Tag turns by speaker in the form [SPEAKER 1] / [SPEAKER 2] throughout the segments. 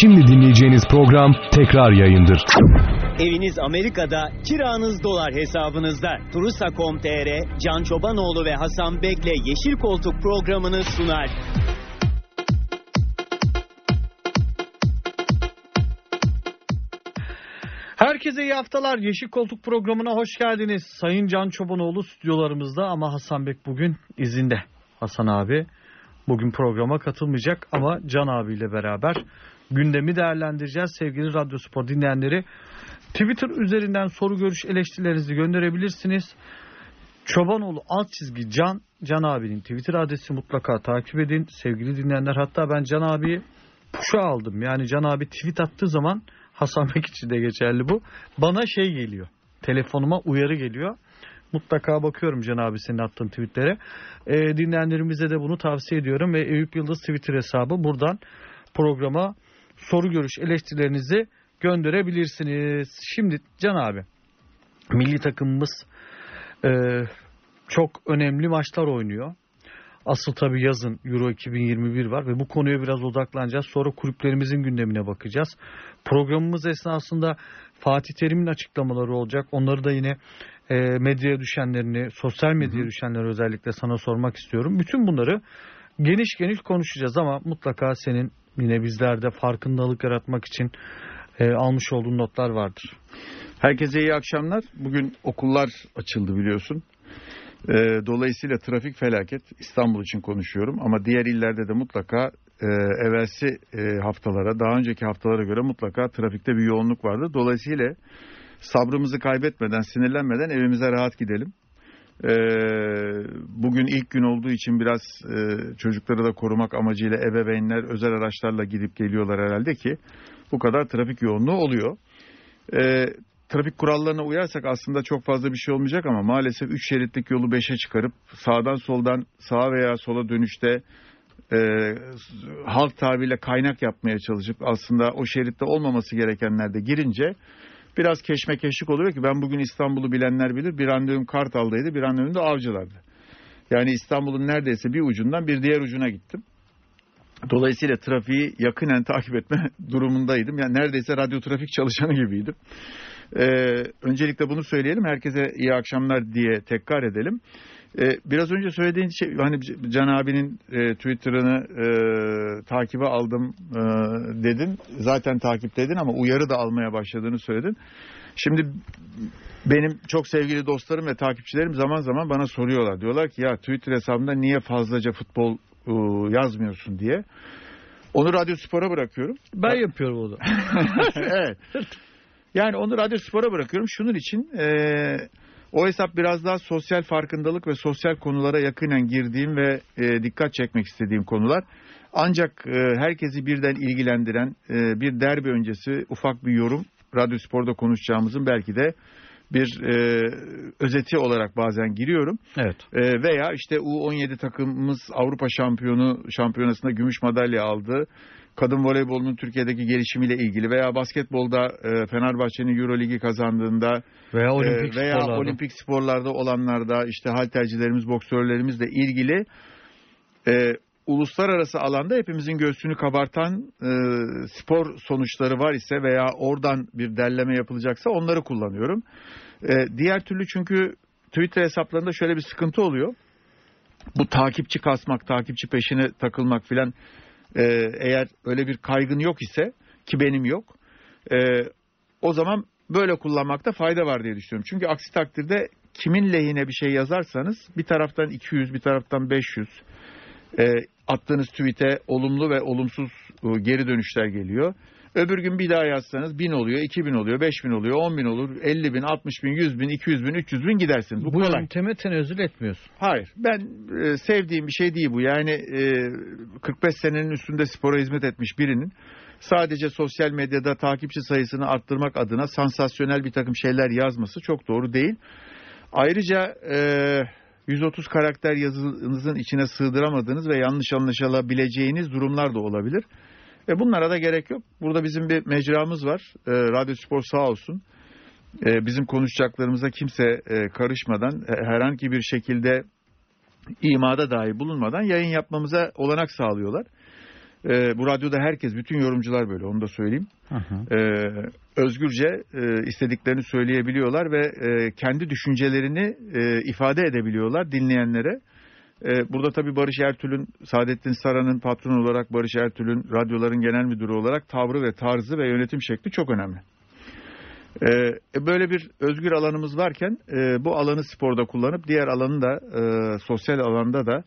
[SPEAKER 1] Şimdi dinleyeceğiniz program tekrar yayındır.
[SPEAKER 2] Eviniz Amerika'da, kiranız dolar hesabınızda. Turusa.com.tr, Can Çobanoğlu ve Hasan Bekle Yeşil Koltuk programını sunar.
[SPEAKER 3] Herkese iyi haftalar. Yeşil Koltuk programına hoş geldiniz. Sayın Can Çobanoğlu stüdyolarımızda ama Hasan Bek bugün izinde. Hasan abi bugün programa katılmayacak ama Can abiyle beraber gündemi değerlendireceğiz. Sevgili Radyo Spor dinleyenleri Twitter üzerinden soru görüş eleştirilerinizi gönderebilirsiniz. Çobanoğlu alt çizgi Can, Can abinin Twitter adresi mutlaka takip edin. Sevgili dinleyenler hatta ben Can abiyi puşa aldım. Yani Can abi tweet attığı zaman Hasan Bek için de geçerli bu. Bana şey geliyor. Telefonuma uyarı geliyor. Mutlaka bakıyorum Can abi senin attığın tweetlere. E, dinleyenlerimize de bunu tavsiye ediyorum. Ve Eyüp Yıldız Twitter hesabı buradan programa soru görüş eleştirilerinizi gönderebilirsiniz. Şimdi Can abi milli takımımız e, çok önemli maçlar oynuyor. Asıl tabii yazın Euro 2021 var ve bu konuya biraz odaklanacağız. Sonra kulüplerimizin gündemine bakacağız. Programımız esnasında Fatih Terim'in açıklamaları olacak. Onları da yine e, medyaya düşenlerini, sosyal medyaya düşenleri özellikle sana sormak istiyorum. Bütün bunları geniş geniş konuşacağız ama mutlaka senin yine bizlerde farkındalık yaratmak için e, almış olduğun notlar vardır.
[SPEAKER 4] Herkese iyi akşamlar. Bugün okullar açıldı biliyorsun. E, dolayısıyla trafik felaket. İstanbul için konuşuyorum ama diğer illerde de mutlaka e, evvelsi e, haftalara, daha önceki haftalara göre mutlaka trafikte bir yoğunluk vardı. Dolayısıyla sabrımızı kaybetmeden, sinirlenmeden evimize rahat gidelim. E, bugün ilk gün olduğu için biraz e, çocukları da korumak amacıyla ebeveynler özel araçlarla gidip geliyorlar herhalde ki bu kadar trafik yoğunluğu oluyor. E, trafik kurallarına uyarsak aslında çok fazla bir şey olmayacak ama maalesef 3 şeritlik yolu 5'e çıkarıp sağdan soldan sağa veya sola dönüşte e, halk tabiriyle kaynak yapmaya çalışıp aslında o şeritte olmaması gerekenlerde girince biraz keşmekeşlik oluyor ki ben bugün İstanbul'u bilenler bilir bir randevum Kartal'daydı bir randevum da Avcılar'da. Yani İstanbul'un neredeyse bir ucundan bir diğer ucuna gittim. Dolayısıyla trafiği yakinen takip etme durumundaydım. Yani neredeyse radyo trafik çalışanı gibiydim. Ee, öncelikle bunu söyleyelim. Herkese iyi akşamlar diye tekrar edelim. Ee, biraz önce söylediğin şey hani Can abinin e, Twitter'ını e, takibe aldım e, dedin. Zaten takipteydin ama uyarı da almaya başladığını söyledin. Şimdi benim çok sevgili dostlarım ve takipçilerim zaman zaman bana soruyorlar. Diyorlar ki ya Twitter hesabında niye fazlaca futbol e, yazmıyorsun diye. Onu Radyo Spor'a bırakıyorum.
[SPEAKER 3] Ben yapıyorum onu.
[SPEAKER 4] evet. Yani onu Radyo Spor'a bırakıyorum. Şunun için e, o hesap biraz daha sosyal farkındalık ve sosyal konulara yakinen girdiğim ve e, dikkat çekmek istediğim konular. Ancak e, herkesi birden ilgilendiren e, bir derbi öncesi ufak bir yorum Radyo Spor'da konuşacağımızın belki de bir e, özeti olarak bazen giriyorum.
[SPEAKER 3] Evet.
[SPEAKER 4] E, veya işte U17 takımımız Avrupa şampiyonu şampiyonasında gümüş madalya aldı. Kadın voleybolunun Türkiye'deki gelişimiyle ilgili veya basketbolda e, Fenerbahçe'nin Euroligi kazandığında
[SPEAKER 3] veya olimpik
[SPEAKER 4] e, veya
[SPEAKER 3] sporlarda.
[SPEAKER 4] olimpik sporlarda olanlarda işte haltercilerimiz, boksörlerimizle ilgili e, uluslararası alanda hepimizin göğsünü kabartan e, spor sonuçları var ise veya oradan bir derleme yapılacaksa onları kullanıyorum. E, diğer türlü çünkü Twitter hesaplarında şöyle bir sıkıntı oluyor. Bu takipçi kasmak, takipçi peşine takılmak filan e, eğer öyle bir kaygın yok ise ki benim yok. E, o zaman böyle kullanmakta fayda var diye düşünüyorum. Çünkü aksi takdirde kimin lehine bir şey yazarsanız bir taraftan 200 bir taraftan 500 e, attığınız tweet'e olumlu ve olumsuz e, geri dönüşler geliyor. Öbür gün bir daha yazsanız 1000 oluyor, 2000 oluyor, 5000 oluyor, 10 bin olur, 50 bin, 60 bin, 100 bin, 200 bin, 300 bin gidersiniz. Bu,
[SPEAKER 3] Bu
[SPEAKER 4] kolay.
[SPEAKER 3] yönteme tenezzül etmiyorsun.
[SPEAKER 4] Hayır. Ben e, sevdiğim bir şey değil bu. Yani e, 45 senenin üstünde spora hizmet etmiş birinin sadece sosyal medyada takipçi sayısını arttırmak adına sansasyonel bir takım şeyler yazması çok doğru değil. Ayrıca e, 130 karakter yazınızın içine sığdıramadığınız ve yanlış anlaşılabileceğiniz durumlar da olabilir. Ve bunlara da gerek yok. Burada bizim bir mecramız var. E, Radyo Spor sağ olsun. E, bizim konuşacaklarımıza kimse e, karışmadan e, herhangi bir şekilde imada dahi bulunmadan yayın yapmamıza olanak sağlıyorlar. E, bu radyoda herkes, bütün yorumcular böyle onu da söyleyeyim.
[SPEAKER 3] Hı hı.
[SPEAKER 4] E, özgürce e, istediklerini söyleyebiliyorlar ve e, kendi düşüncelerini e, ifade edebiliyorlar dinleyenlere. E, burada tabii Barış Ertül'ün, Saadettin Saran'ın patron olarak Barış Ertül'ün radyoların genel müdürü olarak tavrı ve tarzı ve yönetim şekli çok önemli. E, böyle bir özgür alanımız varken e, bu alanı sporda kullanıp diğer alanı da e, sosyal alanda da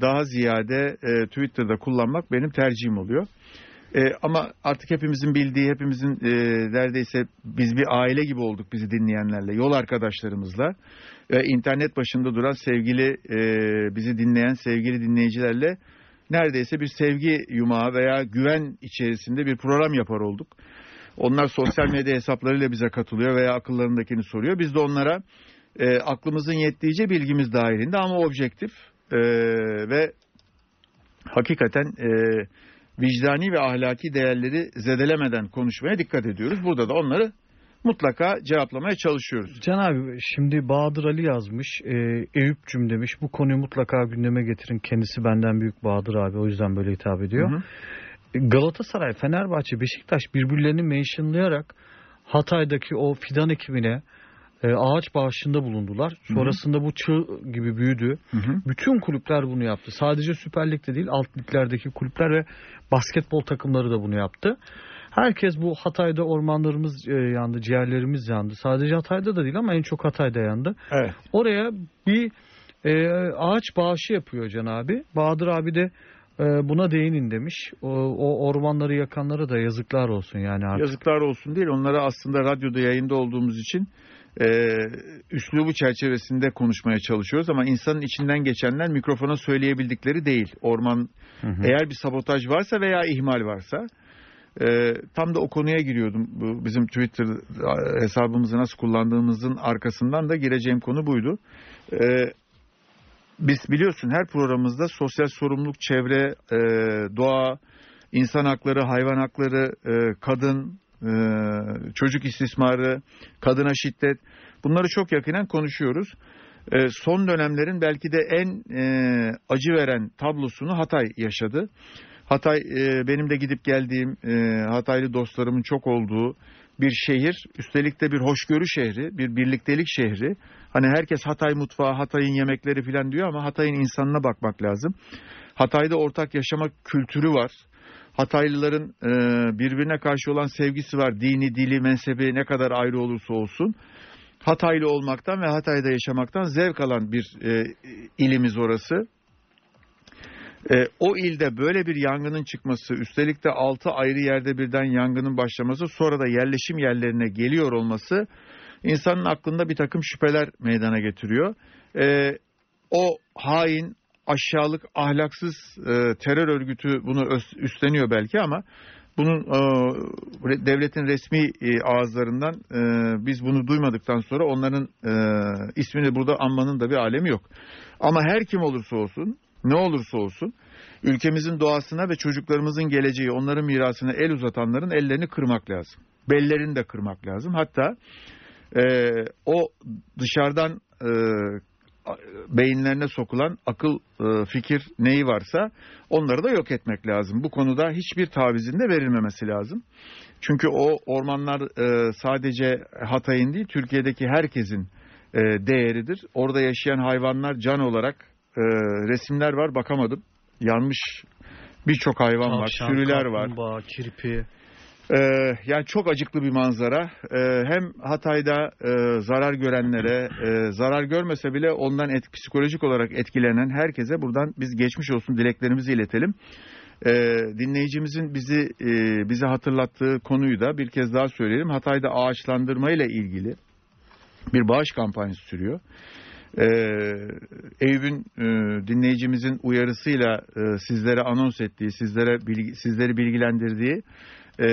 [SPEAKER 4] daha ziyade Twitter'da kullanmak benim tercihim oluyor. Ama artık hepimizin bildiği, hepimizin e, neredeyse biz bir aile gibi olduk bizi dinleyenlerle, yol arkadaşlarımızla ve internet başında duran sevgili, e, bizi dinleyen sevgili dinleyicilerle neredeyse bir sevgi yumağı veya güven içerisinde bir program yapar olduk. Onlar sosyal medya hesaplarıyla bize katılıyor veya akıllarındakini soruyor. Biz de onlara e, aklımızın yettiğince bilgimiz dahilinde ama objektif e, ve hakikaten e, vicdani ve ahlaki değerleri zedelemeden konuşmaya dikkat ediyoruz. Burada da onları mutlaka cevaplamaya çalışıyoruz.
[SPEAKER 3] Can abi şimdi Bahadır Ali yazmış. E, Eyüp'cüm demiş bu konuyu mutlaka gündeme getirin. Kendisi benden büyük Bahadır abi o yüzden böyle hitap ediyor.
[SPEAKER 4] Hı hı.
[SPEAKER 3] Galatasaray, Fenerbahçe, Beşiktaş birbirlerini mentionlayarak Hatay'daki o fidan ekibine e, ağaç bağışında bulundular. Sonrasında bu çığ gibi büyüdü.
[SPEAKER 4] Hı hı.
[SPEAKER 3] Bütün kulüpler bunu yaptı. Sadece Süper Lig'de değil alt liglerdeki kulüpler ve basketbol takımları da bunu yaptı. Herkes bu Hatay'da ormanlarımız e, yandı, ciğerlerimiz yandı. Sadece Hatay'da da değil ama en çok Hatay'da yandı.
[SPEAKER 4] Evet.
[SPEAKER 3] Oraya bir e, ağaç bağışı yapıyor Can abi. Bahadır abi de e, buna değinin demiş. O, o ormanları yakanlara da yazıklar olsun yani artık.
[SPEAKER 4] Yazıklar olsun değil. Onlara aslında radyoda yayında olduğumuz için e, üslubu çerçevesinde konuşmaya çalışıyoruz ama insanın içinden geçenler mikrofona söyleyebildikleri değil. Orman
[SPEAKER 3] Hı hı.
[SPEAKER 4] eğer bir sabotaj varsa veya ihmal varsa e, tam da o konuya giriyordum. Bu bizim Twitter hesabımızı nasıl kullandığımızın arkasından da gireceğim konu buydu. E, biz biliyorsun her programımızda sosyal sorumluluk, çevre, e, doğa, insan hakları, hayvan hakları, e, kadın, e, çocuk istismarı, kadına şiddet bunları çok yakinen konuşuyoruz. E, son dönemlerin belki de en e, acı veren tablosunu Hatay yaşadı. Hatay e, benim de gidip geldiğim e, Hataylı dostlarımın çok olduğu bir şehir. Üstelik de bir hoşgörü şehri, bir birliktelik şehri. Hani herkes Hatay mutfağı, Hatay'ın yemekleri falan diyor ama Hatay'ın insanına bakmak lazım. Hatay'da ortak yaşama kültürü var. Hataylıların e, birbirine karşı olan sevgisi var. Dini, dili, mezhebi ne kadar ayrı olursa olsun. Hataylı olmaktan ve Hatay'da yaşamaktan zevk alan bir e, ilimiz orası. E, o ilde böyle bir yangının çıkması, üstelik de 6 ayrı yerde birden yangının başlaması, sonra da yerleşim yerlerine geliyor olması insanın aklında bir takım şüpheler meydana getiriyor. E, o hain, aşağılık, ahlaksız e, terör örgütü bunu üstleniyor belki ama bunun e, devletin resmi e, ağızlarından e, biz bunu duymadıktan sonra onların e, ismini burada anmanın da bir alemi yok. Ama her kim olursa olsun, ne olursa olsun ülkemizin doğasına ve çocuklarımızın geleceği, onların mirasına el uzatanların ellerini kırmak lazım. Bellerini de kırmak lazım. Hatta e, o dışarıdan e, beyinlerine sokulan akıl, e, fikir neyi varsa onları da yok etmek lazım. Bu konuda hiçbir tavizin de verilmemesi lazım. Çünkü o ormanlar e, sadece Hatay'ın değil, Türkiye'deki herkesin e, değeridir. Orada yaşayan hayvanlar can olarak e, resimler var, bakamadım. Yanmış birçok hayvan var,
[SPEAKER 3] Tavşan,
[SPEAKER 4] sürüler var.
[SPEAKER 3] kaplumbağa, kirpi.
[SPEAKER 4] Ee, yani çok acıklı bir manzara. Ee, hem Hatay'da e, zarar görenlere, e, zarar görmese bile ondan et, psikolojik olarak etkilenen herkese buradan biz geçmiş olsun dileklerimizi iletelim. Ee, dinleyicimizin bizi e, bize hatırlattığı konuyu da bir kez daha söyleyelim. Hatay'da ağaçlandırma ile ilgili bir bağış kampanyası sürüyor. Ee, Eyüp'ün e, dinleyicimizin uyarısıyla e, sizlere anons ettiği, sizlere bilgi, sizleri bilgilendirdiği e,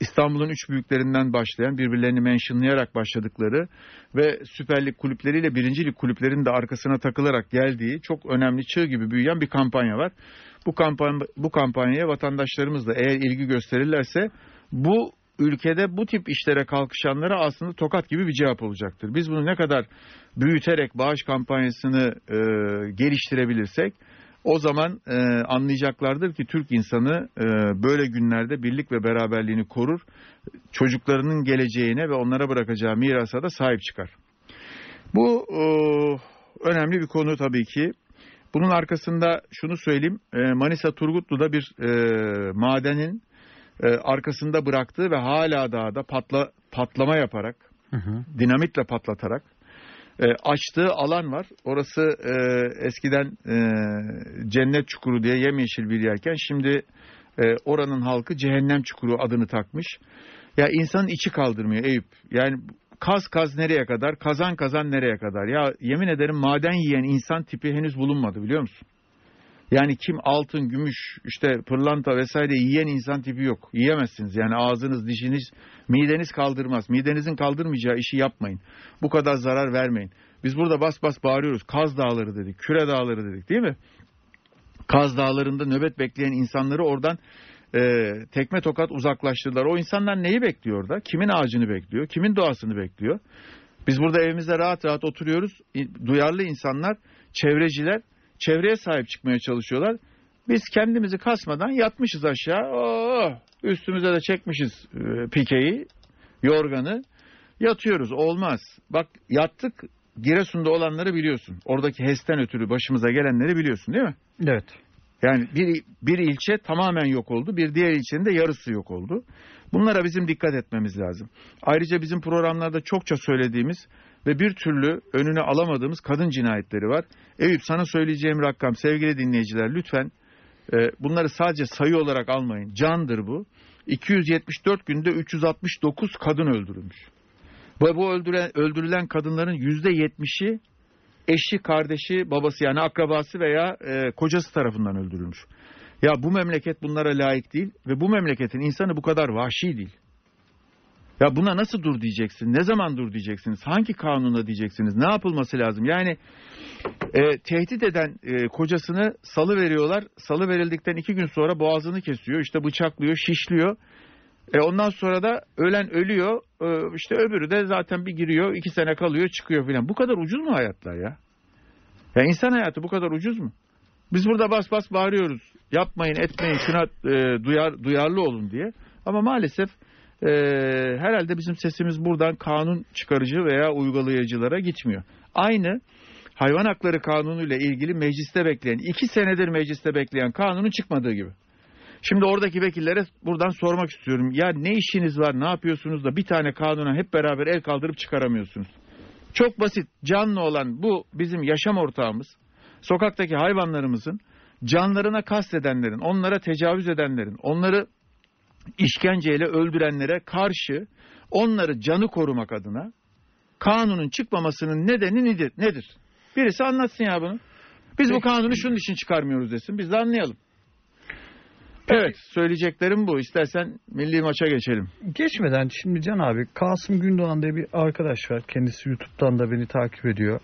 [SPEAKER 4] İstanbul'un üç büyüklerinden başlayan birbirlerini mentionlayarak başladıkları ve Süper Lig kulüpleriyle birinci lig kulüplerinin de arkasına takılarak geldiği çok önemli çığ gibi büyüyen bir kampanya var. Bu kampanya bu kampanyaya vatandaşlarımız da eğer ilgi gösterirlerse bu ülkede bu tip işlere kalkışanlara aslında tokat gibi bir cevap olacaktır. Biz bunu ne kadar büyüterek bağış kampanyasını e, geliştirebilirsek O zaman e, anlayacaklardır ki Türk insanı e, böyle günlerde birlik ve beraberliğini korur. Çocuklarının geleceğine ve onlara bırakacağı mirasa da sahip çıkar. Bu e, önemli bir konu tabii ki. Bunun arkasında şunu söyleyeyim. E, Manisa Turgutlu'da bir e, madenin e, arkasında bıraktığı ve hala daha da patla, patlama yaparak,
[SPEAKER 3] Hı hı.
[SPEAKER 4] dinamitle patlatarak e, açtığı alan var. Orası e, eskiden e, cennet çukuru diye yemyeşil bir yerken şimdi e, oranın halkı cehennem çukuru adını takmış. Ya insanın içi kaldırmıyor Eyüp. Yani kaz kaz nereye kadar, kazan kazan nereye kadar? Ya yemin ederim maden yiyen insan tipi henüz bulunmadı biliyor musun? Yani kim altın, gümüş, işte pırlanta vesaire yiyen insan tipi yok. Yiyemezsiniz. Yani ağzınız, dişiniz, mideniz kaldırmaz. Midenizin kaldırmayacağı işi yapmayın. Bu kadar zarar vermeyin. Biz burada bas bas bağırıyoruz. Kaz Dağları dedik, Küre Dağları dedik değil mi? Kaz Dağları'nda nöbet bekleyen insanları oradan e, tekme tokat uzaklaştırdılar. O insanlar neyi bekliyor orada? Kimin ağacını bekliyor? Kimin doğasını bekliyor? Biz burada evimizde rahat rahat oturuyoruz. Duyarlı insanlar, çevreciler çevreye sahip çıkmaya çalışıyorlar. Biz kendimizi kasmadan yatmışız aşağı. Oo, üstümüze de çekmişiz e, pikeyi, yorganı. Yatıyoruz. Olmaz. Bak yattık. Giresun'da olanları biliyorsun. Oradaki HES'ten ötürü başımıza gelenleri biliyorsun değil mi?
[SPEAKER 3] Evet.
[SPEAKER 4] Yani bir, bir ilçe tamamen yok oldu. Bir diğer ilçenin de yarısı yok oldu. Bunlara bizim dikkat etmemiz lazım. Ayrıca bizim programlarda çokça söylediğimiz ve bir türlü önüne alamadığımız kadın cinayetleri var. Eyüp sana söyleyeceğim rakam sevgili dinleyiciler lütfen e, bunları sadece sayı olarak almayın. Candır bu. 274 günde 369 kadın öldürülmüş. Ve bu öldüren, öldürülen kadınların %70'i eşi, kardeşi, babası yani akrabası veya e, kocası tarafından öldürülmüş. Ya bu memleket bunlara layık değil ve bu memleketin insanı bu kadar vahşi değil. Ya buna nasıl dur diyeceksin? Ne zaman dur diyeceksiniz? Hangi kanuna diyeceksiniz? Ne yapılması lazım? Yani e, tehdit eden e, kocasını salı veriyorlar. Salı verildikten iki gün sonra boğazını kesiyor. İşte bıçaklıyor, şişliyor. E, ondan sonra da ölen ölüyor. E, işte öbürü de zaten bir giriyor, iki sene kalıyor, çıkıyor filan. Bu kadar ucuz mu hayatlar ya? Ya insan hayatı bu kadar ucuz mu? Biz burada bas bas bağırıyoruz. Yapmayın, etmeyin, şuna e, duyar, duyarlı olun diye. Ama maalesef e, herhalde bizim sesimiz buradan kanun çıkarıcı veya uygulayıcılara gitmiyor. Aynı hayvan hakları kanunu ile ilgili mecliste bekleyen, iki senedir mecliste bekleyen kanunun çıkmadığı gibi. Şimdi oradaki vekillere buradan sormak istiyorum. Ya ne işiniz var, ne yapıyorsunuz da bir tane kanuna hep beraber el kaldırıp çıkaramıyorsunuz? Çok basit, canlı olan bu bizim yaşam ortağımız, sokaktaki hayvanlarımızın canlarına kastedenlerin, onlara tecavüz edenlerin, onları işkenceyle öldürenlere karşı onları canı korumak adına kanunun çıkmamasının nedeni nedir? nedir? Birisi anlatsın ya bunu. Biz bu kanunu şunun için çıkarmıyoruz desin. Biz de anlayalım. Evet söyleyeceklerim bu. İstersen milli maça geçelim.
[SPEAKER 3] Geçmeden şimdi Can abi Kasım Gündoğan diye bir arkadaş var. Kendisi YouTube'dan da beni takip ediyor.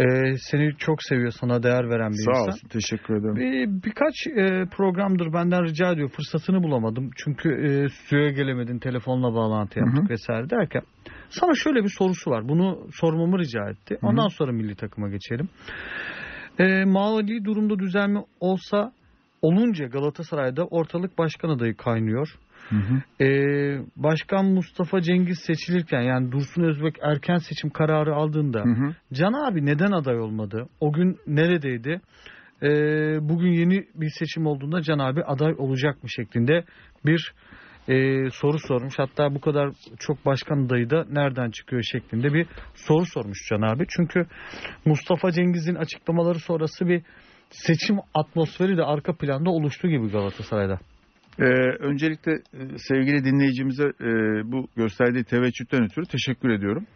[SPEAKER 3] Ee, seni çok seviyor, sana değer veren bir
[SPEAKER 4] Sağ
[SPEAKER 3] insan.
[SPEAKER 4] olsun. Teşekkür ederim.
[SPEAKER 3] Bir, birkaç e, programdır benden rica ediyor. Fırsatını bulamadım. Çünkü e, stüdyoya gelemedin. Telefonla bağlantı yaptık
[SPEAKER 4] Hı hı.
[SPEAKER 3] vesaire derken. Sana şöyle bir sorusu var. Bunu sormamı rica etti. Ondan sonra milli takıma geçelim. E, mali durumda düzelme olsa olunca Galatasaray'da ortalık başkan adayı kaynıyor.
[SPEAKER 4] Hı hı.
[SPEAKER 3] Ee, Başkan Mustafa Cengiz seçilirken yani Dursun Özbek erken seçim kararı aldığında
[SPEAKER 4] Hı hı.
[SPEAKER 3] Can abi neden aday olmadı? O gün neredeydi? Ee, bugün yeni bir seçim olduğunda Can abi aday olacak mı şeklinde bir e, soru sormuş. Hatta bu kadar çok başkan adayı da nereden çıkıyor şeklinde bir soru sormuş Can abi. Çünkü Mustafa Cengiz'in açıklamaları sonrası bir seçim atmosferi de arka planda oluştu gibi Galatasaray'da.
[SPEAKER 4] Ee, öncelikle e, sevgili dinleyicimize e, bu gösterdiği teveccühten ötürü teşekkür ediyorum.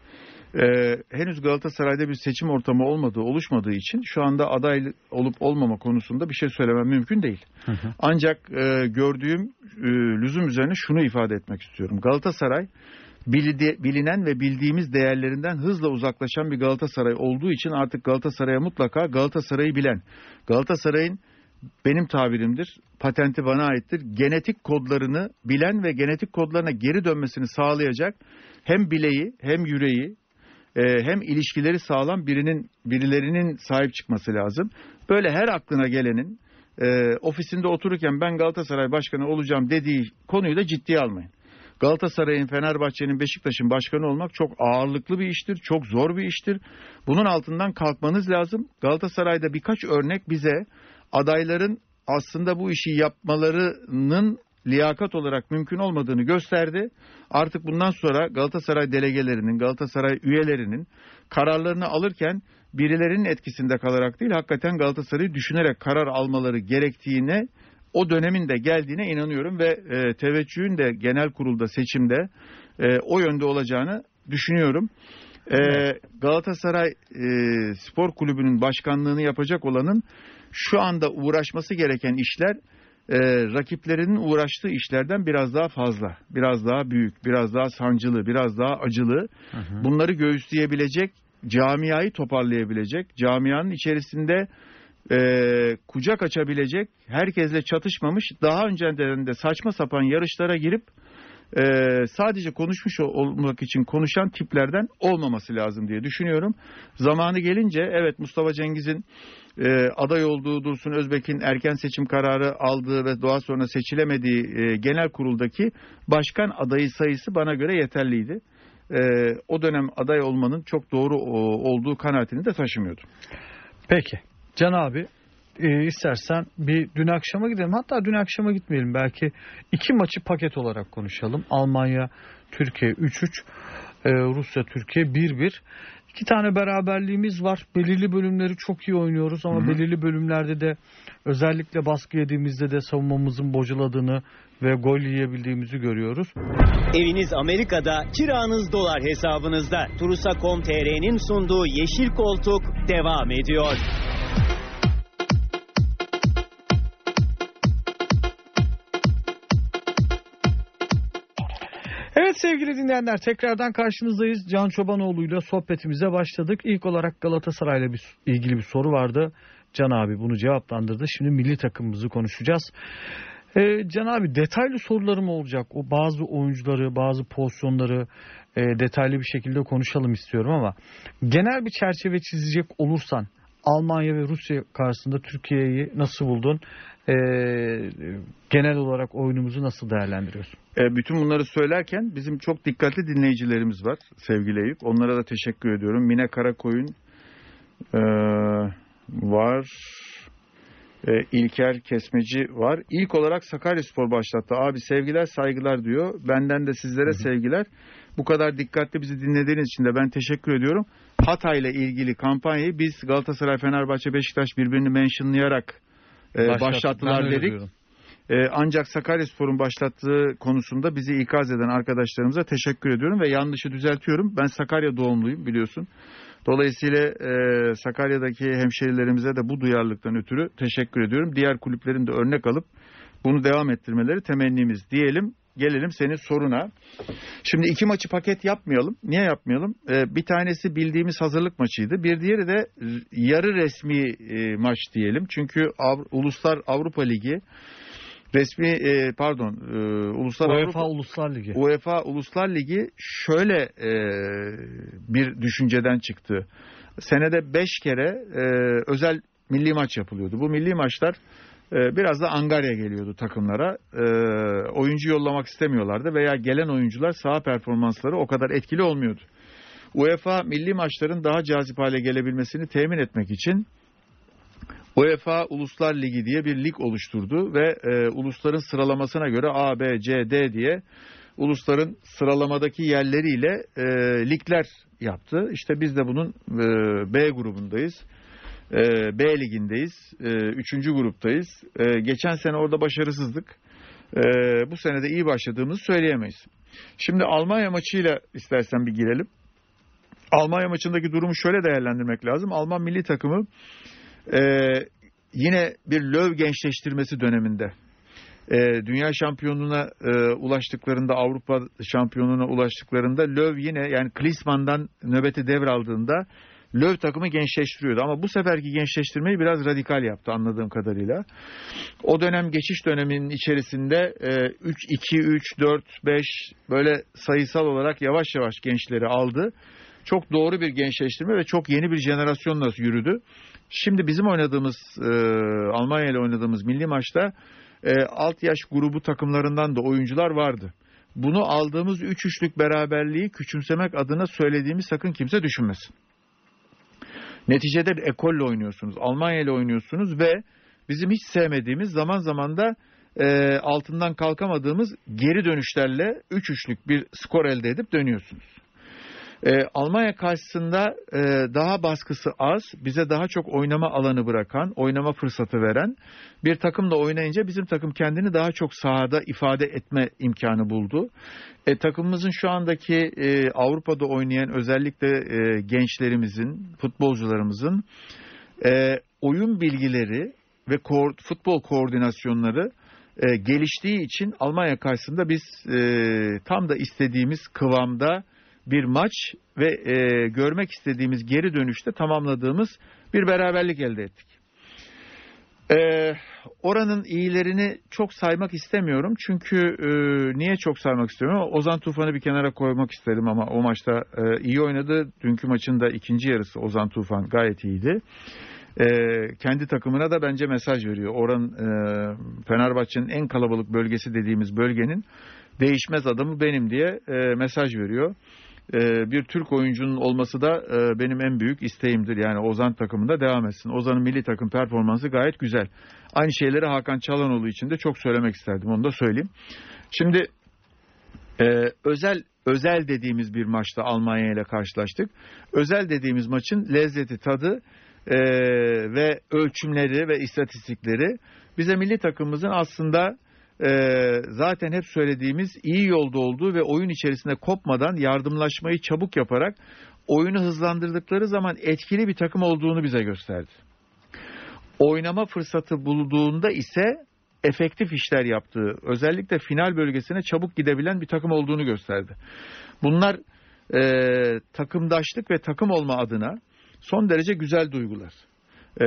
[SPEAKER 4] Ee, henüz Galatasaray'da bir seçim ortamı olmadığı, oluşmadığı için şu anda aday olup olmama konusunda bir şey söylemem mümkün değil. Ancak e, gördüğüm e, lüzum üzerine şunu ifade etmek istiyorum. Galatasaray bilinen ve bildiğimiz değerlerinden hızla uzaklaşan bir Galatasaray olduğu için artık Galatasaray'a mutlaka Galatasaray'ı bilen, Galatasaray'ın benim tabirimdir, patenti bana aittir. Genetik kodlarını bilen ve genetik kodlarına geri dönmesini sağlayacak hem bileği hem yüreği e, hem ilişkileri sağlam birinin birilerinin sahip çıkması lazım. Böyle her aklına gelenin e, ofisinde otururken ben Galatasaray Başkanı olacağım dediği konuyu da ciddiye almayın. Galatasaray'ın, Fenerbahçe'nin, Beşiktaş'ın başkanı olmak çok ağırlıklı bir iştir, çok zor bir iştir. Bunun altından kalkmanız lazım. Galatasaray'da birkaç örnek bize adayların aslında bu işi yapmalarının liyakat olarak mümkün olmadığını gösterdi. Artık bundan sonra Galatasaray delegelerinin, Galatasaray üyelerinin kararlarını alırken birilerinin etkisinde kalarak değil, hakikaten Galatasaray'ı düşünerek karar almaları gerektiğine o dönemin de geldiğine inanıyorum ve e, teveccühün de genel kurulda seçimde e, o yönde olacağını düşünüyorum. E, Galatasaray e, Spor Kulübü'nün başkanlığını yapacak olanın şu anda uğraşması gereken işler e, rakiplerinin uğraştığı işlerden biraz daha fazla, biraz daha büyük, biraz daha sancılı, biraz daha acılı.
[SPEAKER 3] Hı hı.
[SPEAKER 4] Bunları göğüsleyebilecek, camiayı toparlayabilecek, camianın içerisinde e, kucak açabilecek, herkesle çatışmamış, daha önceden de saçma sapan yarışlara girip e, sadece konuşmuş ol- olmak için konuşan tiplerden olmaması lazım diye düşünüyorum. Zamanı gelince evet Mustafa Cengiz'in e, aday olduğu Dursun Özbek'in erken seçim kararı aldığı ve daha sonra seçilemediği e, genel kuruldaki başkan adayı sayısı bana göre yeterliydi. E, o dönem aday olmanın çok doğru o, olduğu kanaatini de taşımıyordum.
[SPEAKER 3] Peki. Can abi e, istersen bir dün akşama gidelim. Hatta dün akşama gitmeyelim. Belki iki maçı paket olarak konuşalım. Almanya, Türkiye 3-3. e, Rusya, Türkiye 1-1. İki tane beraberliğimiz var. Belirli bölümleri çok iyi oynuyoruz ama
[SPEAKER 4] Hı hı.
[SPEAKER 3] belirli bölümlerde de özellikle baskı yediğimizde de savunmamızın bocaladığını ve gol yiyebildiğimizi görüyoruz.
[SPEAKER 2] Eviniz Amerika'da, kiranız dolar hesabınızda. Turusa.com.tr'nin sunduğu Yeşil Koltuk devam ediyor.
[SPEAKER 3] Sevgili dinleyenler tekrardan karşınızdayız. Can Çobanoğlu'yla sohbetimize başladık. İlk olarak Galatasaray'la bir, ilgili bir soru vardı. Can abi bunu cevaplandırdı. Şimdi milli takımımızı konuşacağız. Ee, Can abi detaylı sorularım olacak. O bazı oyuncuları, bazı pozisyonları e, detaylı bir şekilde konuşalım istiyorum ama genel bir çerçeve çizecek olursan Almanya ve Rusya karşısında Türkiye'yi nasıl buldun? Ee, genel olarak oyunumuzu nasıl değerlendiriyorsun?
[SPEAKER 4] E, bütün bunları söylerken bizim çok dikkatli dinleyicilerimiz var sevgili Eyüp. Onlara da teşekkür ediyorum. Mine Karakoyun e, var. E, İlker Kesmeci var. İlk olarak Sakaryaspor başlattı. Abi sevgiler saygılar diyor. Benden de sizlere sevgiler. Bu kadar dikkatli bizi dinlediğiniz için de ben teşekkür ediyorum. Hatay ile ilgili kampanyayı biz Galatasaray, Fenerbahçe, Beşiktaş birbirini mentionlayarak e,
[SPEAKER 3] Başlat-
[SPEAKER 4] başlattılar dedik.
[SPEAKER 3] diyorum.
[SPEAKER 4] Ee, ancak Sakaryaspor'un başlattığı konusunda bizi ikaz eden arkadaşlarımıza teşekkür ediyorum ve yanlışı düzeltiyorum. Ben Sakarya doğumluyum biliyorsun. Dolayısıyla e, Sakarya'daki hemşerilerimize de bu duyarlılıktan ötürü teşekkür ediyorum. Diğer kulüplerin de örnek alıp bunu devam ettirmeleri temennimiz diyelim. Gelelim senin soruna. Şimdi iki maçı paket yapmayalım. Niye yapmayalım? Ee, bir tanesi bildiğimiz hazırlık maçıydı. Bir diğeri de yarı resmi e, maç diyelim. Çünkü Av- Uluslar Avrupa Ligi resmi e, pardon e, Uluslar
[SPEAKER 3] UEFA
[SPEAKER 4] Avrupa
[SPEAKER 3] Uluslar Ligi.
[SPEAKER 4] UEFA Uluslar Ligi şöyle e, bir düşünceden çıktı. Senede 5 kere e, özel milli maç yapılıyordu. Bu milli maçlar biraz da angarya geliyordu takımlara. E, oyuncu yollamak istemiyorlardı veya gelen oyuncular saha performansları o kadar etkili olmuyordu. UEFA milli maçların daha cazip hale gelebilmesini temin etmek için UEFA Uluslar Ligi diye bir lig oluşturdu ve e, ulusların sıralamasına göre A, B, C, D diye ulusların sıralamadaki yerleriyle e, ligler yaptı. İşte biz de bunun e, B grubundayız. E, B ligindeyiz. E, üçüncü gruptayız. E, geçen sene orada başarısızlık. E, bu sene de iyi başladığımızı söyleyemeyiz. Şimdi Almanya maçıyla istersen bir girelim. Almanya maçındaki durumu şöyle değerlendirmek lazım. Alman milli takımı e, yine bir löv gençleştirmesi döneminde. E, dünya şampiyonluğuna e, ulaştıklarında, Avrupa şampiyonluğuna ulaştıklarında löv yine yani Klinsmann'dan nöbeti devraldığında löv takımı gençleştiriyordu. Ama bu seferki gençleştirmeyi biraz radikal yaptı anladığım kadarıyla. O dönem geçiş döneminin içerisinde e, 3, 2, 3, 4, 5 böyle sayısal olarak yavaş yavaş gençleri aldı. çok doğru bir gençleştirme ve çok yeni bir jenerasyonla yürüdü. Şimdi bizim oynadığımız e, Almanya ile oynadığımız milli maçta e, alt yaş grubu takımlarından da oyuncular vardı. Bunu aldığımız 3-3'lük beraberliği küçümsemek adına söylediğimi sakın kimse düşünmesin. Neticede bir ekolle oynuyorsunuz. Almanya ile oynuyorsunuz ve bizim hiç sevmediğimiz zaman zaman da e, altından kalkamadığımız geri dönüşlerle 3-3'lük bir skor elde edip dönüyorsunuz. E, Almanya karşısında e, daha baskısı az, bize daha çok oynama alanı bırakan, oynama fırsatı veren bir takımla oynayınca bizim takım kendini daha çok sahada ifade etme imkanı buldu. E, takımımızın şu andaki e, Avrupa'da oynayan özellikle e, gençlerimizin, futbolcularımızın e, oyun bilgileri ve ko- futbol koordinasyonları e, geliştiği için Almanya karşısında biz e, tam da istediğimiz kıvamda bir maç ve e, görmek istediğimiz geri dönüşte tamamladığımız bir beraberlik elde ettik. E, oranın iyilerini çok saymak istemiyorum çünkü e, niye çok saymak istiyorum? Ozan Tufan'ı bir kenara koymak istedim ama o maçta e, iyi oynadı. Dünkü maçın da ikinci yarısı Ozan Tufan gayet iyiydi. E, kendi takımına da bence mesaj veriyor. Oranın e, Fenerbahçe'nin en kalabalık bölgesi dediğimiz bölgenin değişmez adamı benim diye e, mesaj veriyor. E, bir Türk oyuncunun olması da e, benim en büyük isteğimdir. Yani Ozan takımında devam etsin. Ozan'ın milli takım performansı gayet güzel. Aynı şeyleri Hakan Çalhanoğlu için de çok söylemek isterdim. Onu da söyleyeyim. Şimdi e, özel özel dediğimiz bir maçta Almanya ile karşılaştık. Özel dediğimiz maçın lezzeti, tadı e, ve ölçümleri ve istatistikleri bize milli takımımızın aslında e, zaten hep söylediğimiz iyi yolda olduğu ve oyun içerisinde kopmadan yardımlaşmayı çabuk yaparak oyunu hızlandırdıkları zaman etkili bir takım olduğunu bize gösterdi. Oynama fırsatı bulduğunda ise efektif işler yaptığı, özellikle final bölgesine çabuk gidebilen bir takım olduğunu gösterdi. Bunlar e, takımdaşlık ve takım olma adına son derece güzel duygular. Ee,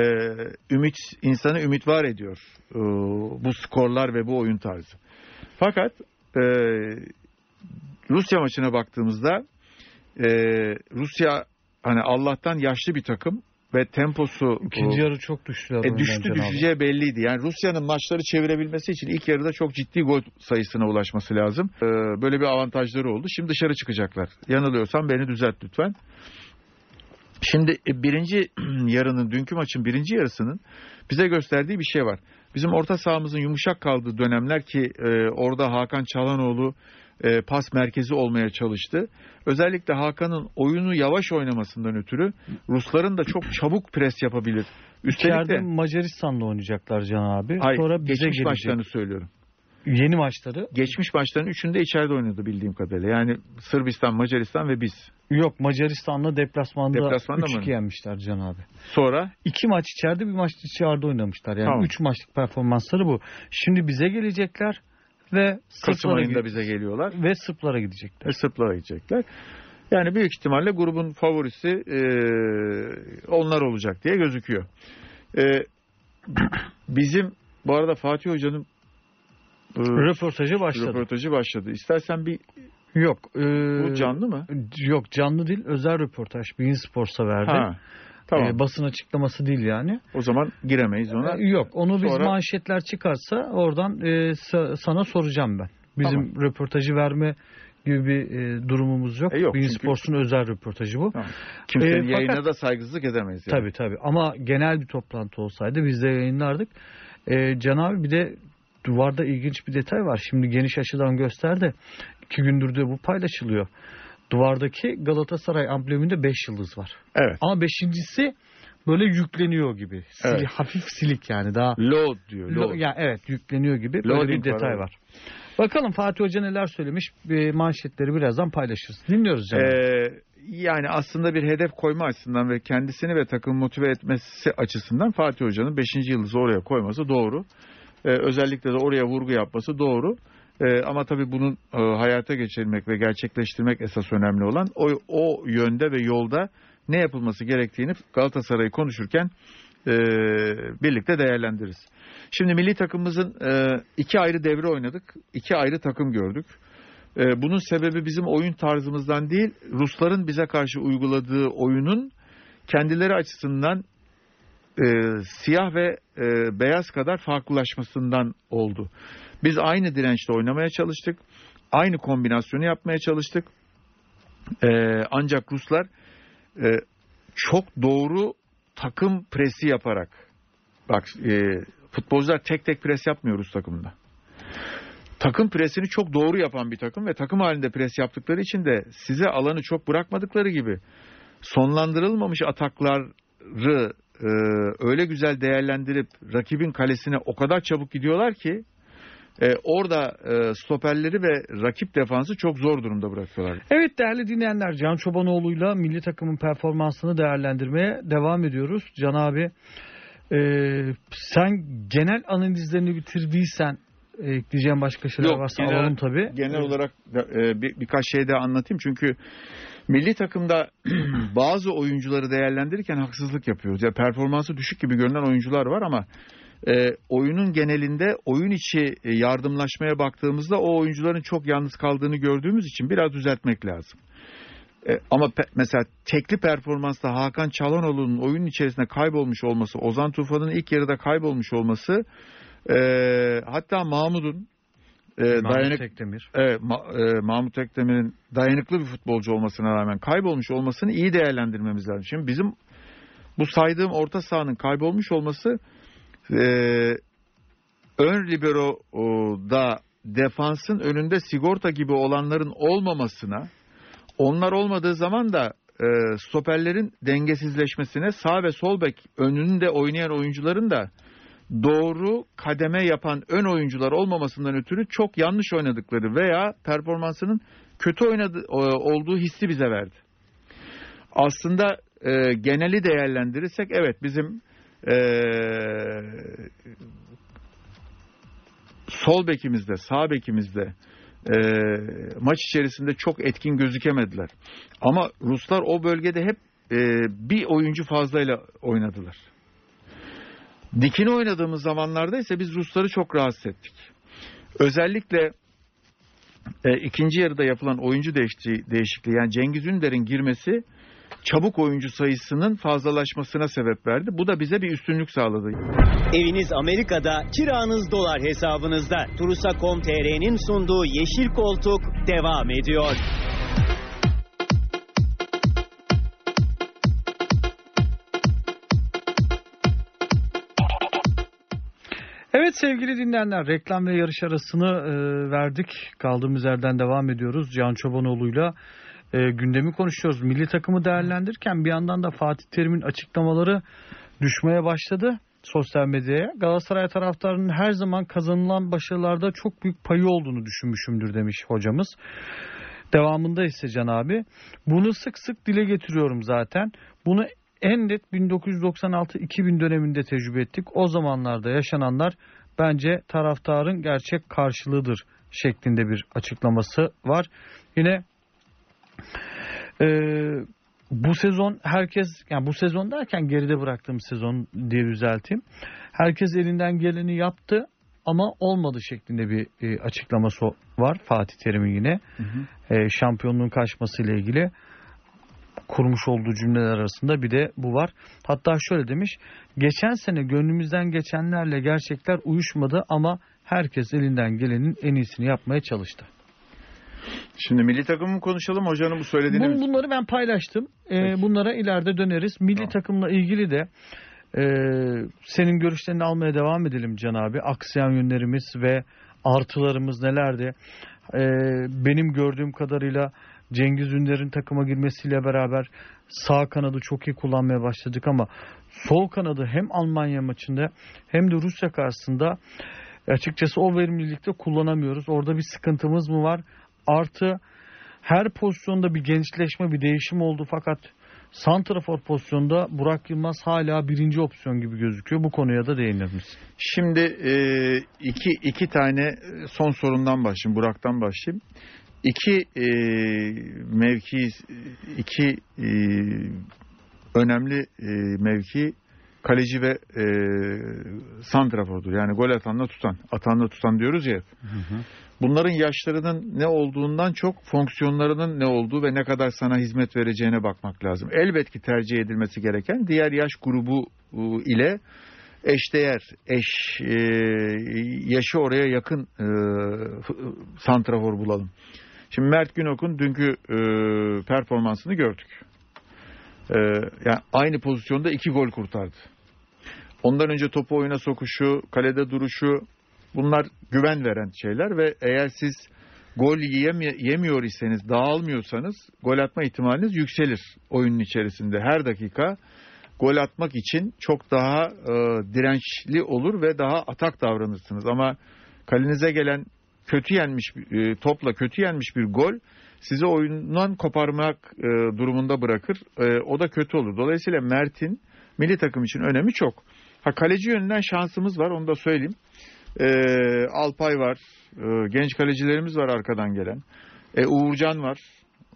[SPEAKER 4] ümit insanı ümit var ediyor ee, bu skorlar ve bu oyun tarzı. Fakat e, Rusya maçına baktığımızda e, Rusya hani Allah'tan yaşlı bir takım ve temposu
[SPEAKER 3] İkinci
[SPEAKER 4] e,
[SPEAKER 3] yarı çok düştü.
[SPEAKER 4] e, düştü düşeceği belliydi. Yani Rusya'nın maçları çevirebilmesi için ilk yarıda çok ciddi gol sayısına ulaşması lazım. Ee, böyle bir avantajları oldu. Şimdi dışarı çıkacaklar. Yanılıyorsam beni düzelt lütfen. Şimdi e, birinci yarının, dünkü maçın birinci yarısının bize gösterdiği bir şey var. Bizim orta sahamızın yumuşak kaldığı dönemler ki e, orada Hakan Çalhanoğlu e, pas merkezi olmaya çalıştı. Özellikle Hakan'ın oyunu yavaş oynamasından ötürü Rusların da çok çabuk pres yapabilir. Üstelik
[SPEAKER 3] İçeride
[SPEAKER 4] de
[SPEAKER 3] Macaristan'la oynayacaklar Can abi.
[SPEAKER 4] hayır,
[SPEAKER 3] Sonra bize
[SPEAKER 4] geçmiş
[SPEAKER 3] gelecek.
[SPEAKER 4] maçlarını söylüyorum.
[SPEAKER 3] Yeni maçları.
[SPEAKER 4] Geçmiş maçların üçünde içeride oynadı bildiğim kadarıyla. Yani Sırbistan, Macaristan ve biz.
[SPEAKER 3] Yok Macaristan'la deplasmanda,
[SPEAKER 4] Deplasmanda mı
[SPEAKER 3] 3-2
[SPEAKER 4] oynadı?
[SPEAKER 3] yenmişler Can abi.
[SPEAKER 4] Sonra
[SPEAKER 3] İki maç içeride bir maç dışarıda oynamışlar. Yani
[SPEAKER 4] Tamam.
[SPEAKER 3] üç maçlık performansları bu. Şimdi bize gelecekler ve
[SPEAKER 4] Kasım ayında bize geliyorlar.
[SPEAKER 3] ve Sırplara gidecekler.
[SPEAKER 4] ve Sırplara gidecekler. Yani büyük ihtimalle grubun favorisi e, onlar olacak diye gözüküyor. E, bizim bu arada Fatih Hoca'nın
[SPEAKER 3] Röportajı başladı.
[SPEAKER 4] röportajı başladı. İstersen bir
[SPEAKER 3] Yok. e,
[SPEAKER 4] bu canlı mı?
[SPEAKER 3] Yok canlı değil. Özel röportaj. Bein Sports'a verdi.
[SPEAKER 4] Ha. Tamam.
[SPEAKER 3] E, basın açıklaması değil yani.
[SPEAKER 4] o zaman giremeyiz ona.
[SPEAKER 3] E, Yok. Onu biz
[SPEAKER 4] Sonra-
[SPEAKER 3] manşetler çıkarsa oradan e, sa- sana soracağım ben. Bizim röportajı verme gibi bir e, durumumuz yok.
[SPEAKER 4] E, yok
[SPEAKER 3] Bein
[SPEAKER 4] çünkü-
[SPEAKER 3] Sports'un özel röportajı bu.
[SPEAKER 4] Tamam. Kimsenin
[SPEAKER 3] E, fakat-
[SPEAKER 4] yayına da saygısızlık edemeyiz. Yani.
[SPEAKER 3] Tabii tabii ama genel bir toplantı olsaydı biz de yayınlardık. Ee, Can abi bir de duvarda ilginç bir detay var. Şimdi geniş açıdan gösterdi. İki gündür de bu paylaşılıyor. Duvardaki Galatasaray ambleminde 5 yıldız var.
[SPEAKER 4] Evet.
[SPEAKER 3] Ama beşincisi böyle yükleniyor gibi. Sil-
[SPEAKER 4] Evet.
[SPEAKER 3] Hafif silik yani daha.
[SPEAKER 4] Load diyor. Load.
[SPEAKER 3] Ya evet yükleniyor gibi böyle
[SPEAKER 4] Loading
[SPEAKER 3] bir
[SPEAKER 4] var,
[SPEAKER 3] detay
[SPEAKER 4] evet.
[SPEAKER 3] var. Bakalım Fatih Hoca neler söylemiş. Bir manşetleri birazdan paylaşırız. Dinliyoruz canım.
[SPEAKER 4] Ee, yani aslında bir hedef koyma açısından ve kendisini ve takım motive etmesi açısından Fatih Hoca'nın 5. yıldızı oraya koyması doğru. Ee, özellikle de oraya vurgu yapması doğru. Ee, ama tabii bunun e, hayata geçirmek ve gerçekleştirmek esas önemli olan o, o yönde ve yolda ne yapılması gerektiğini Galatasaray'ı konuşurken e, birlikte değerlendiririz. Şimdi milli takımımızın e, iki ayrı devre oynadık. iki ayrı takım gördük. E, bunun sebebi bizim oyun tarzımızdan değil, Rusların bize karşı uyguladığı oyunun kendileri açısından e, siyah ve e, beyaz kadar farklılaşmasından oldu. Biz aynı dirençle oynamaya çalıştık. Aynı kombinasyonu yapmaya çalıştık. E, ancak Ruslar e, çok doğru takım presi yaparak bak e, futbolcular tek tek pres yapmıyor Rus takımında. Takım presini çok doğru yapan bir takım ve takım halinde pres yaptıkları için de size alanı çok bırakmadıkları gibi sonlandırılmamış atakları e, öyle güzel değerlendirip rakibin kalesine o kadar çabuk gidiyorlar ki e, orada e, stoperleri ve rakip defansı çok zor durumda bırakıyorlar.
[SPEAKER 3] Evet değerli dinleyenler Can Çobanoğlu'yla milli takımın performansını değerlendirmeye devam ediyoruz. Can abi e, sen genel analizlerini bitirdiysen e, ekleyeceğim başka şeyler
[SPEAKER 4] Yok,
[SPEAKER 3] varsa
[SPEAKER 4] genel-
[SPEAKER 3] alalım tabii.
[SPEAKER 4] Genel olarak e, bir, birkaç şey daha anlatayım çünkü milli takımda bazı oyuncuları değerlendirirken haksızlık yapıyoruz. Ya performansı düşük gibi görünen oyuncular var ama e, oyunun genelinde oyun içi e, yardımlaşmaya baktığımızda o oyuncuların çok yalnız kaldığını gördüğümüz için biraz düzeltmek lazım. E, ama pe- mesela tekli performansta Hakan Çalhanoğlu'nun oyunun içerisinde kaybolmuş olması, Ozan Tufan'ın ilk yarıda kaybolmuş olması, e, hatta Mahmut'un e,
[SPEAKER 3] Mahmut
[SPEAKER 4] dayanık
[SPEAKER 3] Tekdemir.
[SPEAKER 4] Evet, Ma- e, Mahmut Ekdemir'in dayanıklı bir futbolcu olmasına rağmen kaybolmuş olmasını iyi değerlendirmemiz lazım. Şimdi bizim bu saydığım orta sahanın kaybolmuş olması e, ön libero'da defansın önünde sigorta gibi olanların olmamasına onlar olmadığı zaman da e, stoperlerin dengesizleşmesine sağ ve sol bek önünde oynayan oyuncuların da doğru kademe yapan ön oyuncular olmamasından ötürü çok yanlış oynadıkları veya performansının kötü oynadı, e, olduğu hissi bize verdi. Aslında e, geneli değerlendirirsek evet bizim e, sol bekimizde, sağ bekimizde e, maç içerisinde çok etkin gözükemediler. Ama Ruslar o bölgede hep e, bir oyuncu fazlayla oynadılar. Dikini oynadığımız zamanlarda ise biz Rusları çok rahatsız ettik. Özellikle e, ikinci yarıda yapılan oyuncu değişikliği, yani Cengiz Ünder'in girmesi çabuk oyuncu sayısının fazlalaşmasına sebep verdi. Bu da bize bir üstünlük sağladı.
[SPEAKER 2] Eviniz Amerika'da, kiranız dolar hesabınızda. Turusa.com.tr'nin sunduğu Yeşil Koltuk devam ediyor.
[SPEAKER 3] Evet sevgili dinleyenler reklam ve yarış arasını e, verdik. Kaldığımız yerden devam ediyoruz. Can Çobanoğlu'yla e, gündemi konuşuyoruz. Milli takımı değerlendirirken bir yandan da Fatih Terim'in açıklamaları düşmeye başladı sosyal medyaya. Galatasaray taraftarının her zaman kazanılan başarılarda çok büyük payı olduğunu düşünmüşümdür demiş hocamız. Devamında ise Can abi bunu sık sık dile getiriyorum zaten. Bunu en net 1996-2000 döneminde tecrübe ettik. O zamanlarda yaşananlar bence taraftarın gerçek karşılığıdır şeklinde bir açıklaması var. Yine e, bu sezon herkes yani bu sezon derken geride bıraktığım sezon diye düzelteyim. Herkes elinden geleni yaptı ama olmadı şeklinde bir e, açıklaması var Fatih Terim'in yine. E, şampiyonluğun kaçmasıyla ilgili kurmuş olduğu cümleler arasında bir de bu var. Hatta şöyle demiş. Geçen sene gönlümüzden geçenlerle gerçekler uyuşmadı ama herkes elinden gelenin en iyisini yapmaya çalıştı.
[SPEAKER 4] Şimdi milli takımı mı konuşalım hocanın bu söylediğini
[SPEAKER 3] Bun- bunları ben paylaştım. Ee, bunlara ileride döneriz. Milli
[SPEAKER 4] Tamam.
[SPEAKER 3] takımla ilgili de e, senin görüşlerini almaya devam edelim Can abi. Aksayan yönlerimiz ve artılarımız nelerdi? Ee, benim gördüğüm kadarıyla Cengiz Ünder'in takıma girmesiyle beraber sağ kanadı çok iyi kullanmaya başladık ama sol kanadı hem Almanya maçında hem de Rusya karşısında açıkçası o verimlilikte kullanamıyoruz. Orada bir sıkıntımız mı var? Artı her pozisyonda bir gençleşme, bir değişim oldu fakat Santrafor pozisyonda Burak Yılmaz hala birinci opsiyon gibi gözüküyor. Bu konuya da değinir misin?
[SPEAKER 4] Şimdi e, iki, iki tane son sorundan başlayayım. Burak'tan başlayayım. İki e, mevki, iki e, önemli e, mevki kaleci ve e, santrafordur. Yani gol atanla tutan, atanla tutan diyoruz ya. hep. Bunların yaşlarının ne olduğundan çok fonksiyonlarının ne olduğu ve ne kadar sana hizmet vereceğine bakmak lazım. Elbet ki tercih edilmesi gereken diğer yaş grubu ile eşdeğer, eş e, yaşı oraya yakın e, santrafor bulalım. Şimdi Mert Günok'un dünkü e, performansını gördük. E, yani aynı pozisyonda iki gol kurtardı. Ondan önce topu oyuna sokuşu, kalede duruşu bunlar güven veren şeyler ve eğer siz gol yemiyor iseniz, dağılmıyorsanız gol atma ihtimaliniz yükselir oyunun içerisinde. Her dakika gol atmak için çok daha e, dirençli olur ve daha atak davranırsınız. Ama kalenize gelen kötü yenmiş e, topla kötü yenmiş bir gol sizi oyundan koparmak e, durumunda bırakır. E, o da kötü olur. Dolayısıyla Mert'in milli takım için önemi çok. Ha kaleci yönünden şansımız var onu da söyleyeyim. E, Alpay var. E, genç kalecilerimiz var arkadan gelen. E, Uğurcan var.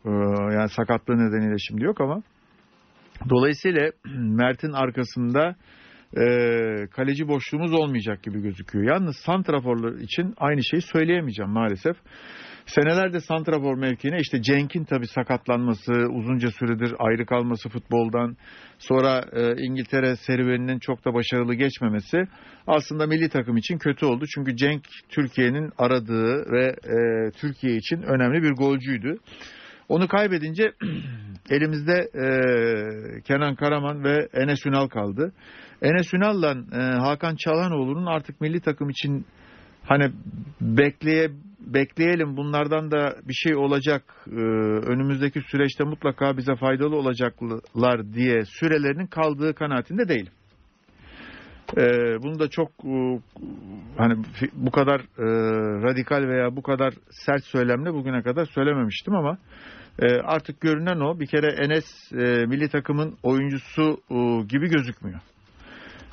[SPEAKER 4] E, yani sakatlığı nedeniyle şimdi yok ama. Dolayısıyla Mert'in arkasında e, kaleci boşluğumuz olmayacak gibi gözüküyor. Yalnız santraforlar için aynı şeyi söyleyemeyeceğim maalesef. Senelerde santrafor mevkiine işte Cenk'in tabii sakatlanması, uzunca süredir ayrı kalması futboldan, sonra e, İngiltere serüveninin çok da başarılı geçmemesi aslında milli takım için kötü oldu. Çünkü Cenk Türkiye'nin aradığı ve e, Türkiye için önemli bir golcüydü. Onu kaybedince elimizde e, Kenan Karaman ve Enes Ünal kaldı. Enes Ünal'la e, Hakan Çalhanoğlu'nun artık milli takım için hani bekleye bekleyelim bunlardan da bir şey olacak e, önümüzdeki süreçte mutlaka bize faydalı olacaklar diye sürelerinin kaldığı kanaatinde değilim. E, bunu da çok e, hani bu kadar e, radikal veya bu kadar sert söylemle bugüne kadar söylememiştim ama e, artık görünen o bir kere Enes e, milli takımın oyuncusu e, gibi gözükmüyor.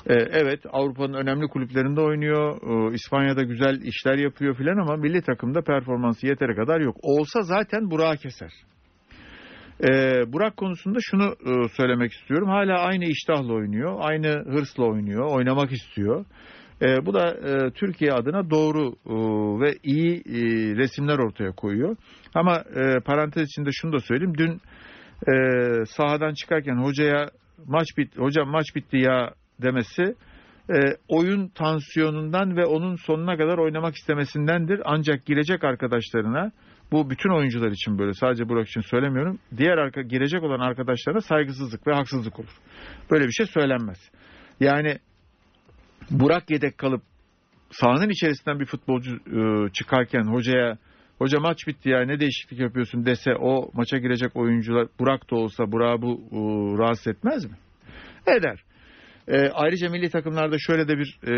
[SPEAKER 4] E, evet Avrupa'nın önemli kulüplerinde oynuyor. E, İspanya'da güzel işler yapıyor filan ama milli takımda performansı yeteri kadar yok. Olsa zaten Burak'ı keser. E, Burak konusunda şunu e, söylemek istiyorum. Hala aynı iştahla oynuyor. Aynı hırsla oynuyor. Oynamak istiyor. E, bu da e, Türkiye adına doğru e, ve iyi resimler ortaya koyuyor. Ama parantez içinde şunu da söyleyeyim. Dün sahadan çıkarken hocaya maç bit hocam maç bitti ya demesi oyun tansiyonundan ve onun sonuna kadar oynamak istemesindendir. Ancak girecek arkadaşlarına bu bütün oyuncular için böyle sadece Burak için söylemiyorum. Diğer arka, girecek olan arkadaşlarına saygısızlık ve haksızlık olur. Böyle bir şey söylenmez. Yani Burak yedek kalıp sahanın içerisinden bir futbolcu e, çıkarken hocaya hoca maç bitti ya ne değişiklik yapıyorsun dese o maça girecek oyuncular Burak da olsa Burak'ı bu e, rahatsız etmez mi? Eder. E, ayrıca milli takımlarda şöyle de bir e,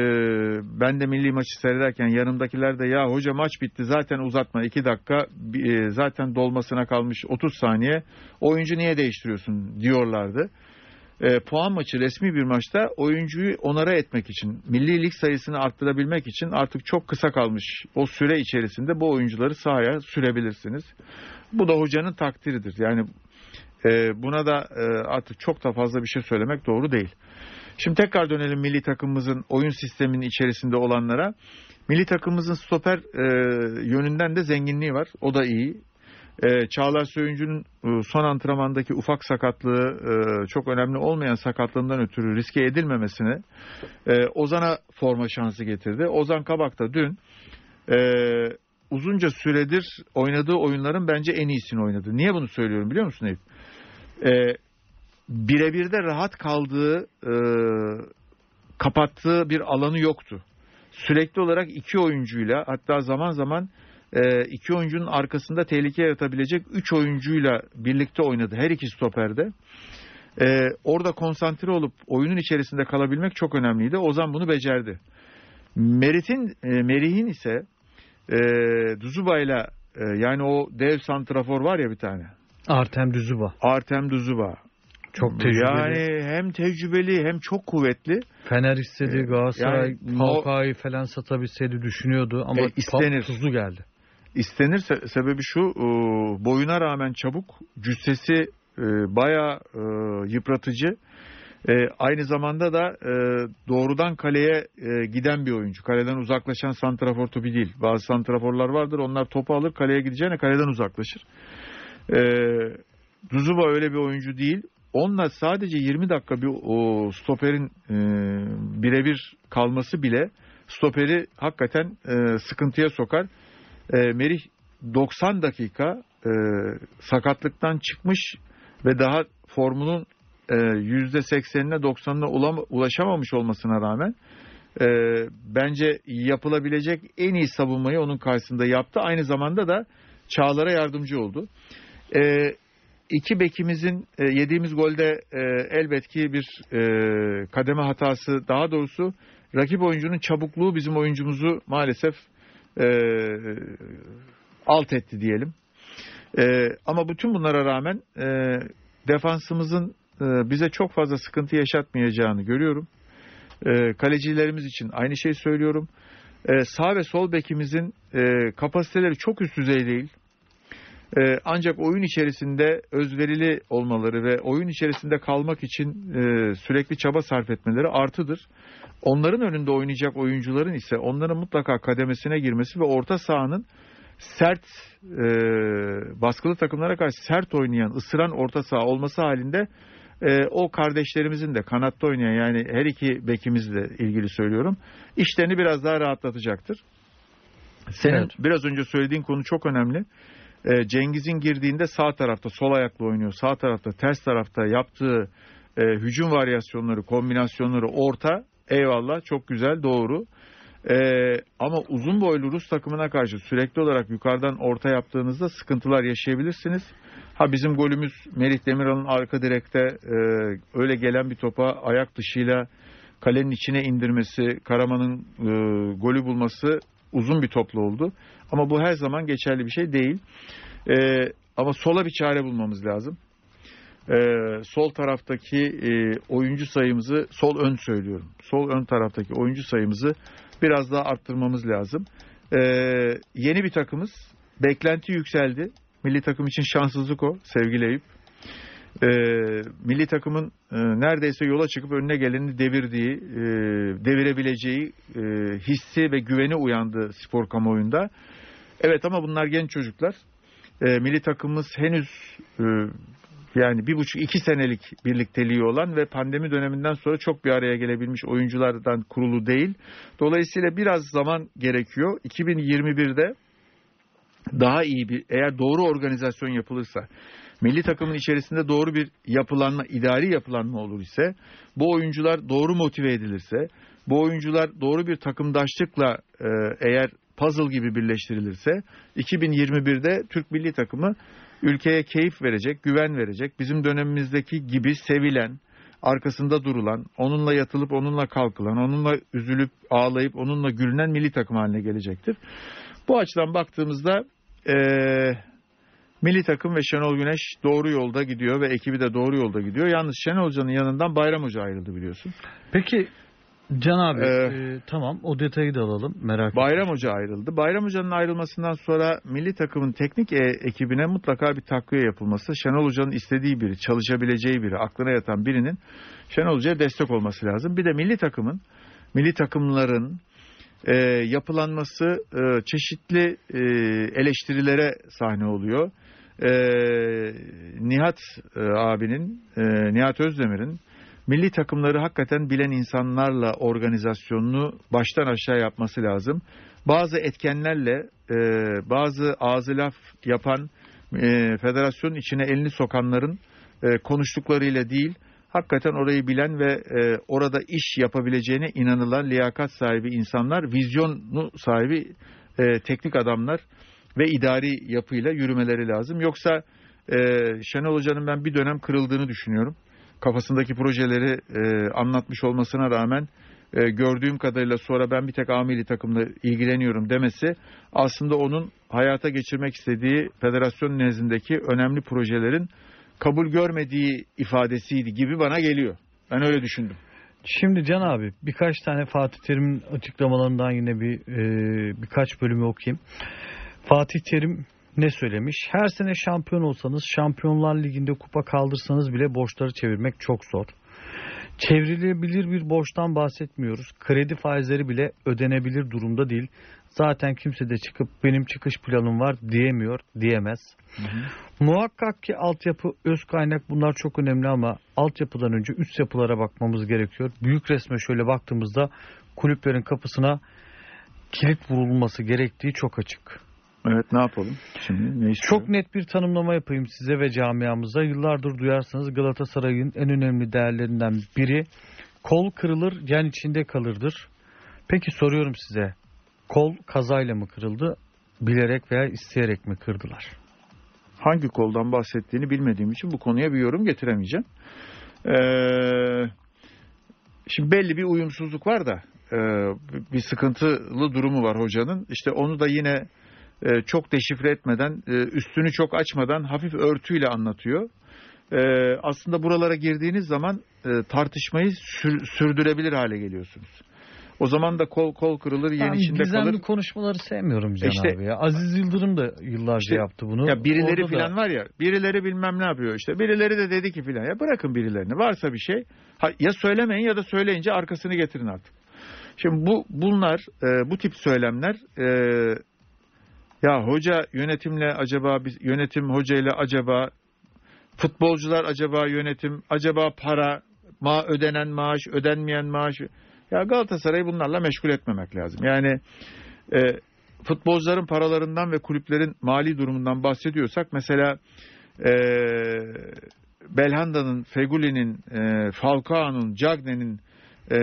[SPEAKER 4] ben de milli maçı seyrederken yanımdakiler de ya hoca maç bitti zaten uzatma 2 dakika e, zaten dolmasına kalmış 30 saniye oyuncu niye değiştiriyorsun diyorlardı. E, puan maçı resmi bir maçta oyuncuyu onara etmek için milli lig sayısını arttırabilmek için artık çok kısa kalmış o süre içerisinde bu oyuncuları sahaya sürebilirsiniz. Bu da hocanın takdiridir. Yani e, buna da e, artık çok da fazla bir şey söylemek doğru değil. Şimdi tekrar dönelim milli takımımızın oyun sisteminin içerisinde olanlara. Milli takımımızın stoper e, yönünden de zenginliği var. O da iyi. E, Çağlar Söyüncü'nün e, son antrenmandaki ufak sakatlığı e, çok önemli olmayan sakatlığından ötürü riske edilmemesini e, Ozan'a forma şansı getirdi. Ozan Kabak da dün e, uzunca süredir oynadığı oyunların bence en iyisini oynadı. Niye bunu söylüyorum biliyor musun Eyüp? E, birebir de rahat kaldığı, e, kapattığı bir alanı yoktu. Sürekli olarak iki oyuncuyla hatta zaman zaman e, iki oyuncunun arkasında tehlike yaratabilecek üç oyuncuyla birlikte oynadı her iki stoperde. E, orada konsantre olup oyunun içerisinde kalabilmek çok önemliydi. Ozan bunu becerdi. Merit'in e, Merih'in ise e, Duzuba'yla e, yani o dev santrafor var ya bir tane.
[SPEAKER 3] Artem Düzüba.
[SPEAKER 4] Artem Duzuba.
[SPEAKER 3] Çok tecrübeli.
[SPEAKER 4] Yani hem tecrübeli hem çok kuvvetli.
[SPEAKER 3] Fener istedi Galatasaray
[SPEAKER 4] yani
[SPEAKER 3] Falcao'yu falan satabilseydi düşünüyordu ama
[SPEAKER 4] E, istenir.
[SPEAKER 3] tuzlu geldi.
[SPEAKER 4] İstenir se- sebebi şu e, boyuna rağmen çabuk cüssesi e, bayağı e, yıpratıcı. E, aynı zamanda da e, doğrudan kaleye e, giden bir oyuncu. Kaleden uzaklaşan santrafor topu değil. Bazı santraforlar vardır. Onlar topu alır kaleye gideceğine kaleden uzaklaşır. E, Duzuba öyle bir oyuncu değil. Onunla sadece 20 dakika bir o stoperin e, birebir kalması bile stoperi hakikaten e, sıkıntıya sokar. E, Merih 90 dakika e, sakatlıktan çıkmış ve daha formunun e, %80'ine 90'ına ulaşamamış olmasına rağmen e, bence yapılabilecek en iyi savunmayı onun karşısında yaptı. Aynı zamanda da Çağlar'a yardımcı oldu. E, iki bekimizin e, yediğimiz golde e, elbet ki bir e, kademe hatası daha doğrusu rakip oyuncunun çabukluğu bizim oyuncumuzu maalesef e, alt etti diyelim. E, ama bütün bunlara rağmen e, defansımızın e, bize çok fazla sıkıntı yaşatmayacağını görüyorum. E, kalecilerimiz için aynı şeyi söylüyorum. E, sağ ve sol bekimizin e, kapasiteleri çok üst düzey değil. E, ancak oyun içerisinde özverili olmaları ve oyun içerisinde kalmak için e, sürekli çaba sarf etmeleri artıdır. Onların önünde oynayacak oyuncuların ise onların mutlaka kademesine girmesi ve orta sahanın sert e, baskılı takımlara karşı sert oynayan, ısıran orta saha olması halinde e, o kardeşlerimizin de kanatta oynayan yani her iki bekimizle ilgili söylüyorum işlerini biraz daha rahatlatacaktır. Senin evet. biraz önce söylediğin konu çok önemli. E, Cengiz'in girdiğinde sağ tarafta sol ayaklı oynuyor. Sağ tarafta ters tarafta yaptığı e, hücum varyasyonları, kombinasyonları orta eyvallah çok güzel doğru. Ee, ama uzun boylu Rus takımına karşı sürekli olarak yukarıdan orta yaptığınızda sıkıntılar yaşayabilirsiniz. Ha bizim golümüz Merih Demiral'ın arka direkte e, öyle gelen bir topa ayak dışıyla kalenin içine indirmesi, Karaman'ın e, golü bulması uzun bir toplu oldu. Ama bu her zaman geçerli bir şey değil. E, ama sola bir çare bulmamız lazım. E, sol taraftaki e, oyuncu sayımızı, sol ön söylüyorum. Sol ön taraftaki oyuncu sayımızı biraz daha arttırmamız lazım. E, yeni bir takımız. Beklenti yükseldi. Milli takım için şanssızlık o sevgili Eyüp. E, milli takımın e, neredeyse yola çıkıp önüne geleni devirdiği, e, devirebileceği e, hissi ve güveni uyandı spor kamuoyunda. Evet ama bunlar genç çocuklar. E, milli takımımız henüz e, yani bir buçuk iki senelik birlikteliği olan ve pandemi döneminden sonra çok bir araya gelebilmiş oyunculardan kurulu değil. Dolayısıyla biraz zaman gerekiyor. 2021'de daha iyi bir eğer doğru organizasyon yapılırsa milli takımın içerisinde doğru bir yapılanma, idari yapılanma olur ise bu oyuncular doğru motive edilirse bu oyuncular doğru bir takımdaşlıkla e, eğer puzzle gibi birleştirilirse 2021'de Türk milli takımı ülkeye keyif verecek, güven verecek, bizim dönemimizdeki gibi sevilen, arkasında durulan, onunla yatılıp onunla kalkılan, onunla üzülüp ağlayıp onunla gülünen milli takım haline gelecektir. Bu açıdan baktığımızda e, milli takım ve Şenol Güneş doğru yolda gidiyor ve ekibi de doğru yolda gidiyor. Yalnız Şenol Hoca'nın yanından Bayram Hoca ayrıldı biliyorsun.
[SPEAKER 3] Peki Can abi ee, e, tamam o detayı da alalım merak.
[SPEAKER 4] Bayram Hoca ayrıldı. Bayram Hoca'nın ayrılmasından sonra milli takımın teknik e, ekibine mutlaka bir takviye yapılması. Şenol Hoca'nın istediği biri, çalışabileceği biri, aklına yatan birinin Şenol Hoca'ya destek olması lazım. Bir de milli takımın, milli takımların e, yapılanması e, çeşitli e, eleştirilere sahne oluyor. E, Nihat e, abinin, e, Nihat Özdemir'in milli takımları hakikaten bilen insanlarla organizasyonunu baştan aşağı yapması lazım. Bazı etkenlerle e, bazı ağzı laf yapan e, federasyonun içine elini sokanların e, konuştuklarıyla değil hakikaten orayı bilen ve e, orada iş yapabileceğine inanılan liyakat sahibi insanlar, vizyonu sahibi e, teknik adamlar ve idari yapıyla yürümeleri lazım. Yoksa e, Şenol Hoca'nın ben bir dönem kırıldığını düşünüyorum kafasındaki projeleri e, anlatmış olmasına rağmen e, gördüğüm kadarıyla sonra ben bir tek amili takımla ilgileniyorum demesi aslında onun hayata geçirmek istediği federasyon nezdindeki önemli projelerin kabul görmediği ifadesiydi gibi bana geliyor. Ben öyle düşündüm.
[SPEAKER 3] Şimdi Can abi birkaç tane Fatih Terim'in açıklamalarından yine bir e, birkaç bölümü okuyayım. Fatih Terim ne söylemiş? Her sene şampiyon olsanız, Şampiyonlar Ligi'nde kupa kaldırsanız bile borçları çevirmek çok zor. Çevrilebilir bir borçtan bahsetmiyoruz. Kredi faizleri bile ödenebilir durumda değil. Zaten kimse de çıkıp benim çıkış planım var diyemiyor, diyemez. Muhakkak ki altyapı, öz kaynak bunlar çok önemli ama altyapıdan önce üst yapılara bakmamız gerekiyor. Büyük resme şöyle baktığımızda kulüplerin kapısına kilit vurulması gerektiği çok açık.
[SPEAKER 4] Evet ne yapalım şimdi? Ne istiyor?
[SPEAKER 3] Çok net bir tanımlama yapayım size ve camiamıza. Yıllardır duyarsanız Galatasaray'ın en önemli değerlerinden biri kol kırılır, yan içinde kalırdır. Peki soruyorum size. Kol kazayla mı kırıldı, bilerek veya isteyerek mi kırdılar?
[SPEAKER 4] hangi koldan bahsettiğini bilmediğim için bu konuya bir yorum getiremeyeceğim. Ee, şimdi belli bir uyumsuzluk var da e, bir sıkıntılı durumu var hocanın. İşte onu da yine e, çok deşifre etmeden, e, üstünü çok açmadan hafif örtüyle anlatıyor. E, aslında buralara girdiğiniz zaman e, tartışmayı sür- sürdürebilir hale geliyorsunuz. O zaman da kol kol kırılır, yen
[SPEAKER 3] Ben
[SPEAKER 4] içinde
[SPEAKER 3] gizemli
[SPEAKER 4] kalır.
[SPEAKER 3] konuşmaları sevmiyorum Can
[SPEAKER 4] İşte-
[SPEAKER 3] abi ya. Aziz Yıldırım da yıllarca
[SPEAKER 4] İşte-
[SPEAKER 3] yaptı bunu.
[SPEAKER 4] Ya birileri
[SPEAKER 3] Orada da-
[SPEAKER 4] filan var ya, birileri bilmem ne yapıyor işte. Birileri de dedi ki filan. Ya bırakın birilerini. Varsa bir şey, ha, ya söylemeyin ya da söyleyince arkasını getirin artık. Şimdi bu bunlar, e, bu tip söylemler e, ya hoca yönetimle acaba yönetim hocayla acaba futbolcular acaba yönetim acaba para ma ödenen maaş ödenmeyen maaş ya Galatasaray'ı bunlarla meşgul etmemek lazım. Yani e, futbolcuların paralarından ve kulüplerin mali durumundan bahsediyorsak mesela e, Belhanda'nın, Feguli'nin, e, Falcao'nun, Cagne'nin, e,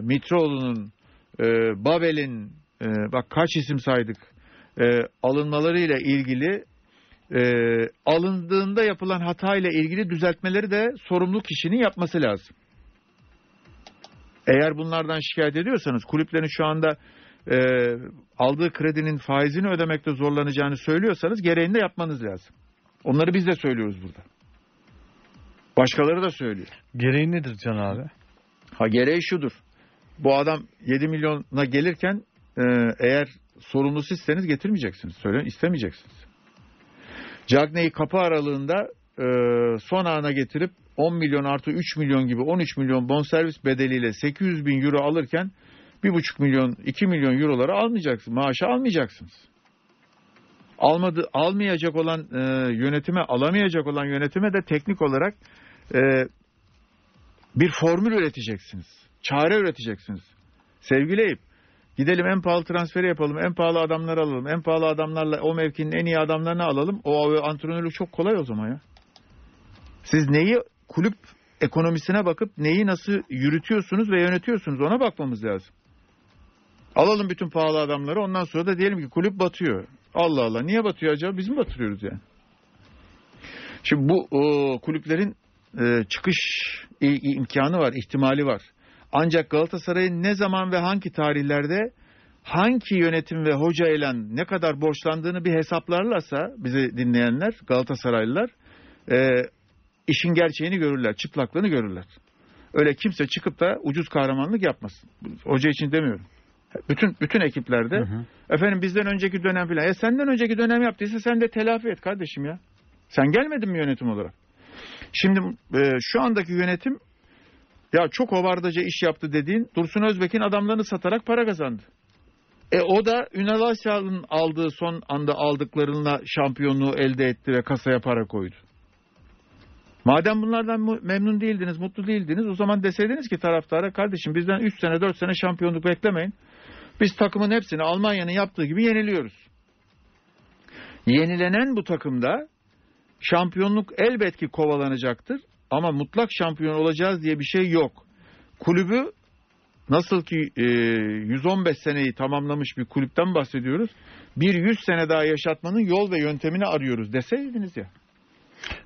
[SPEAKER 4] Mitroğlu'nun, e, Babel'in e, bak kaç isim saydık e, alınmalarıyla ilgili e, alındığında yapılan hatayla ilgili düzeltmeleri de sorumlu kişinin yapması lazım. Eğer bunlardan şikayet ediyorsanız kulüplerin şu anda e, aldığı kredinin faizini ödemekte zorlanacağını söylüyorsanız gereğini de yapmanız lazım. Onları biz de söylüyoruz burada. Başkaları da söylüyor.
[SPEAKER 3] Gereği nedir Can abi?
[SPEAKER 4] Ha gereği şudur. Bu adam 7 milyona gelirken e, eğer sorumlu sizseniz getirmeyeceksiniz. Söyle, istemeyeceksiniz. Cagney'i kapı aralığında e, son ana getirip 10 milyon artı 3 milyon gibi 13 milyon bonservis bedeliyle 800 bin euro alırken 1,5 milyon 2 milyon euroları almayacaksınız. Maaşı almayacaksınız. Almadı, almayacak olan e, yönetime, alamayacak olan yönetime de teknik olarak e, bir formül üreteceksiniz. Çare üreteceksiniz. Sevgili Eyüp, gidelim en pahalı transferi yapalım, en pahalı adamları alalım, en pahalı adamlarla o mevkinin en iyi adamlarını alalım. O antrenörlük çok kolay o zaman ya. Siz neyi kulüp ekonomisine bakıp neyi nasıl yürütüyorsunuz ve yönetiyorsunuz ona bakmamız lazım. Alalım bütün pahalı adamları ondan sonra da diyelim ki kulüp batıyor. Allah Allah niye batıyor acaba biz mi batırıyoruz yani? Şimdi bu o, kulüplerin e, çıkış imkanı var, ihtimali var. Ancak Galatasaray'ın ne zaman ve hangi tarihlerde hangi yönetim ve hoca ile ne kadar borçlandığını bir hesaplarlarsa bizi dinleyenler, Galatasaraylılar e, işin gerçeğini görürler, çıplaklığını görürler. Öyle kimse çıkıp da ucuz kahramanlık yapmasın. Hoca için demiyorum. Bütün bütün ekiplerde
[SPEAKER 3] Hı hı.
[SPEAKER 4] efendim bizden önceki dönem filan. Ya senden önceki dönem yaptıysa sen de telafi et kardeşim ya. Sen gelmedin mi yönetim olarak? Şimdi e, şu andaki yönetim ya çok hovardaca iş yaptı dediğin Dursun Özbek'in adamlarını satarak para kazandı. E o da Ünal Aysal'ın aldığı son anda aldıklarıyla şampiyonluğu elde etti ve kasaya para koydu. Madem bunlardan memnun değildiniz, mutlu değildiniz o zaman deseydiniz ki taraftara kardeşim bizden 3 sene 4 sene şampiyonluk beklemeyin. Biz takımın hepsini Almanya'nın yaptığı gibi yeniliyoruz. Yenilenen bu takımda şampiyonluk elbet ki kovalanacaktır ama mutlak şampiyon olacağız diye bir şey yok. Kulübü nasıl ki e, 115 seneyi tamamlamış bir kulüpten bahsediyoruz. Bir 100 sene daha yaşatmanın yol ve yöntemini arıyoruz deseydiniz ya.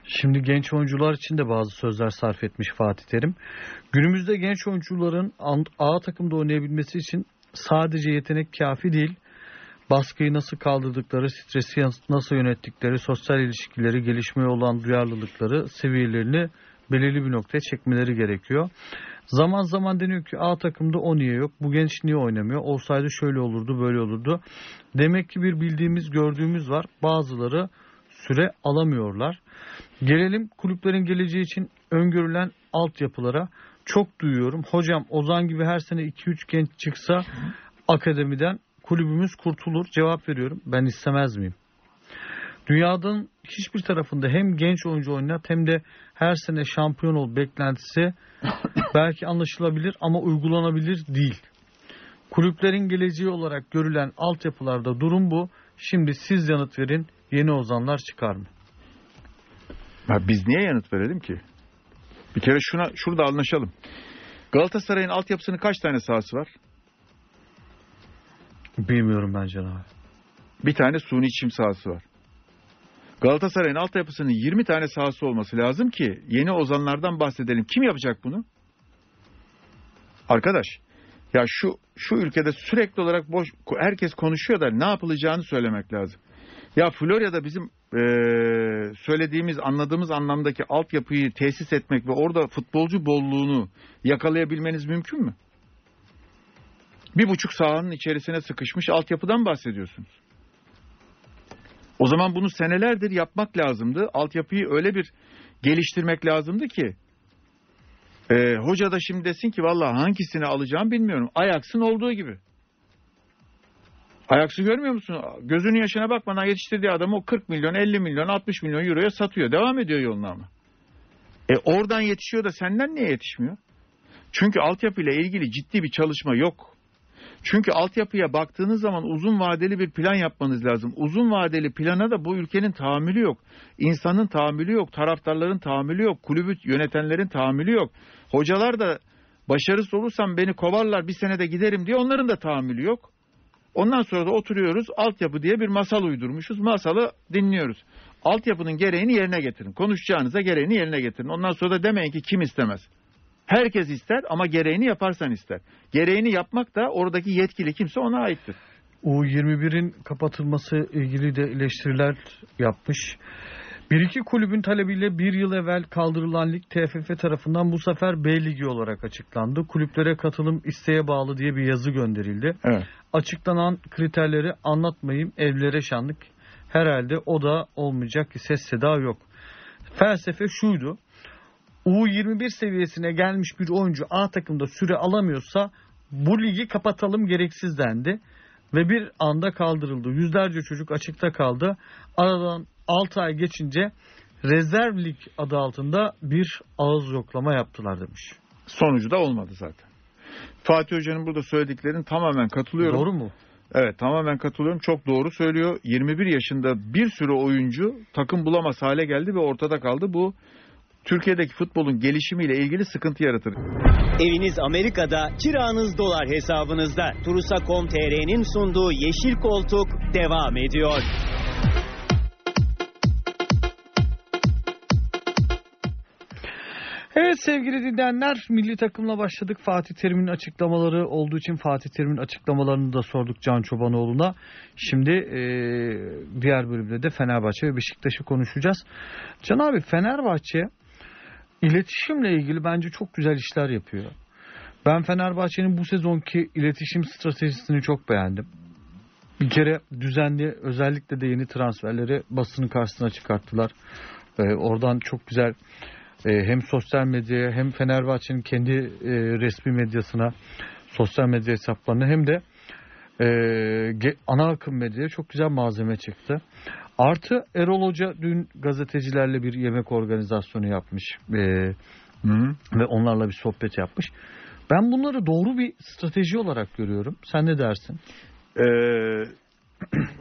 [SPEAKER 3] Şimdi genç oyuncular için de bazı sözler sarf etmiş Fatih Terim. Günümüzde genç oyuncuların A takımda oynayabilmesi için sadece yetenek kafi değil. Baskıyı nasıl kaldırdıkları, stresi nasıl yönettikleri, sosyal ilişkileri, gelişmeye olan duyarlılıkları, seviyelerini belirli bir noktaya çekmeleri gerekiyor. Zaman zaman deniyor ki A takımda o niye yok, bu genç niye oynamıyor, olsaydı şöyle olurdu, böyle olurdu. Demek ki bir bildiğimiz, gördüğümüz var. Bazıları süre alamıyorlar. Gelelim kulüplerin geleceği için öngörülen altyapılara. çok duyuyorum. Hocam Ozan gibi her sene 2-3 genç çıksa akademiden kulübümüz kurtulur. Cevap veriyorum. Ben istemez miyim? Dünyanın hiçbir tarafında hem genç oyuncu oynat hem de her sene şampiyon ol beklentisi belki anlaşılabilir ama uygulanabilir değil. Kulüplerin geleceği olarak görülen altyapılarda durum bu. Şimdi siz yanıt verin. Yeni ozanlar çıkar mı?
[SPEAKER 4] Ya biz niye yanıt verelim ki? Bir kere şuna şurada anlaşalım. Galatasaray'ın altyapısının kaç tane sahası var?
[SPEAKER 3] Bilmiyorum ben Can abi.
[SPEAKER 4] Bir tane suni çim sahası var. Galatasaray'ın altyapısının 20 tane sahası olması lazım ki yeni ozanlardan bahsedelim. Kim yapacak bunu? Arkadaş ya şu şu ülkede sürekli olarak boş herkes konuşuyor da ne yapılacağını söylemek lazım. Ya Florya'da bizim eee, söylediğimiz, anladığımız anlamdaki altyapıyı tesis etmek ve orada futbolcu bolluğunu yakalayabilmeniz mümkün mü? Bir buçuk sahanın içerisine sıkışmış altyapıdan bahsediyorsunuz. O zaman bunu senelerdir yapmak lazımdı. Altyapıyı öyle bir geliştirmek lazımdı ki e, hoca da şimdi desin ki vallahi hangisini alacağım bilmiyorum. Ajax'ın olduğu gibi. Ajax'ı görmüyor musun? Gözünün yaşına bakmadan yetiştirdiği adamı o 40 milyon, 50 milyon, 60 milyon euroya satıyor. Devam ediyor yoluna ama. E oradan yetişiyor da senden niye yetişmiyor? Çünkü altyapıyla ilgili ciddi bir çalışma yok. Çünkü altyapıya baktığınız zaman uzun vadeli bir plan yapmanız lazım. Uzun vadeli plana da bu ülkenin tahammülü yok. İnsanın tahammülü yok, taraftarların tahammülü yok, kulübü yönetenlerin tahammülü yok. Hocalar da başarısız olursam beni kovarlar bir senede giderim diye onların da tahammülü yok. Ondan sonra da oturuyoruz altyapı diye bir masal uydurmuşuz. Masalı dinliyoruz. Altyapının gereğini yerine getirin. Konuşacağınıza gereğini yerine getirin. Ondan sonra da demeyin ki kim istemez. Herkes ister ama gereğini yaparsan ister. Gereğini yapmak da oradaki yetkili kimse ona aittir.
[SPEAKER 3] U21'in kapatılması ilgili de eleştiriler yapmış. Bir iki kulübün talebiyle bir yıl evvel kaldırılan lig TFF tarafından bu sefer B ligi olarak açıklandı. Kulüplere katılım isteğe bağlı diye bir yazı gönderildi.
[SPEAKER 4] Evet.
[SPEAKER 3] Açıklanan kriterleri anlatmayayım evlere şanlık. Herhalde o da olmayacak ki ses seda yok. Felsefe şuydu. U21 seviyesine gelmiş bir oyuncu A takımda süre alamıyorsa bu ligi kapatalım gereksiz dendi. Ve bir anda kaldırıldı. Yüzlerce çocuk açıkta kaldı. Aradan 6 ay geçince rezerv lig adı altında bir ağız yoklama yaptılar demiş.
[SPEAKER 4] Sonucu da olmadı zaten. Fatih Hoca'nın burada söylediklerine tamamen katılıyorum.
[SPEAKER 3] Doğru mu?
[SPEAKER 4] Evet tamamen katılıyorum. Çok doğru söylüyor. 21 yaşında bir sürü oyuncu takım bulamaz hale geldi ve ortada kaldı. Bu Türkiye'deki futbolun gelişimiyle ilgili sıkıntı yaratır.
[SPEAKER 2] Eviniz Amerika'da, kiranız dolar hesabınızda. Turusa.com.tr'nin sunduğu Yeşil Koltuk devam ediyor.
[SPEAKER 3] Evet sevgili dinleyenler milli takımla başladık. Fatih Terim'in açıklamaları olduğu için Fatih Terim'in açıklamalarını da sorduk Can Çobanoğlu'na. Şimdi e, diğer bölümde de Fenerbahçe ve Beşiktaş'ı konuşacağız. Can abi Fenerbahçe iletişimle ilgili bence çok güzel işler yapıyor. Ben Fenerbahçe'nin bu sezonki iletişim stratejisini çok beğendim. Bir kere düzenli özellikle de yeni transferleri basının karşısına çıkarttılar. Ee, oradan çok güzel e, hem sosyal medyaya hem Fenerbahçe'nin kendi e, resmi medyasına sosyal medya hesaplarına hem de e, ana akım medyaya çok güzel malzeme çıktı. Artı Erol Hoca dün gazetecilerle bir yemek organizasyonu yapmış e,
[SPEAKER 4] Hı hı.
[SPEAKER 3] ve onlarla bir sohbet yapmış. Ben bunları doğru bir strateji olarak görüyorum. Sen ne dersin?
[SPEAKER 4] Ee,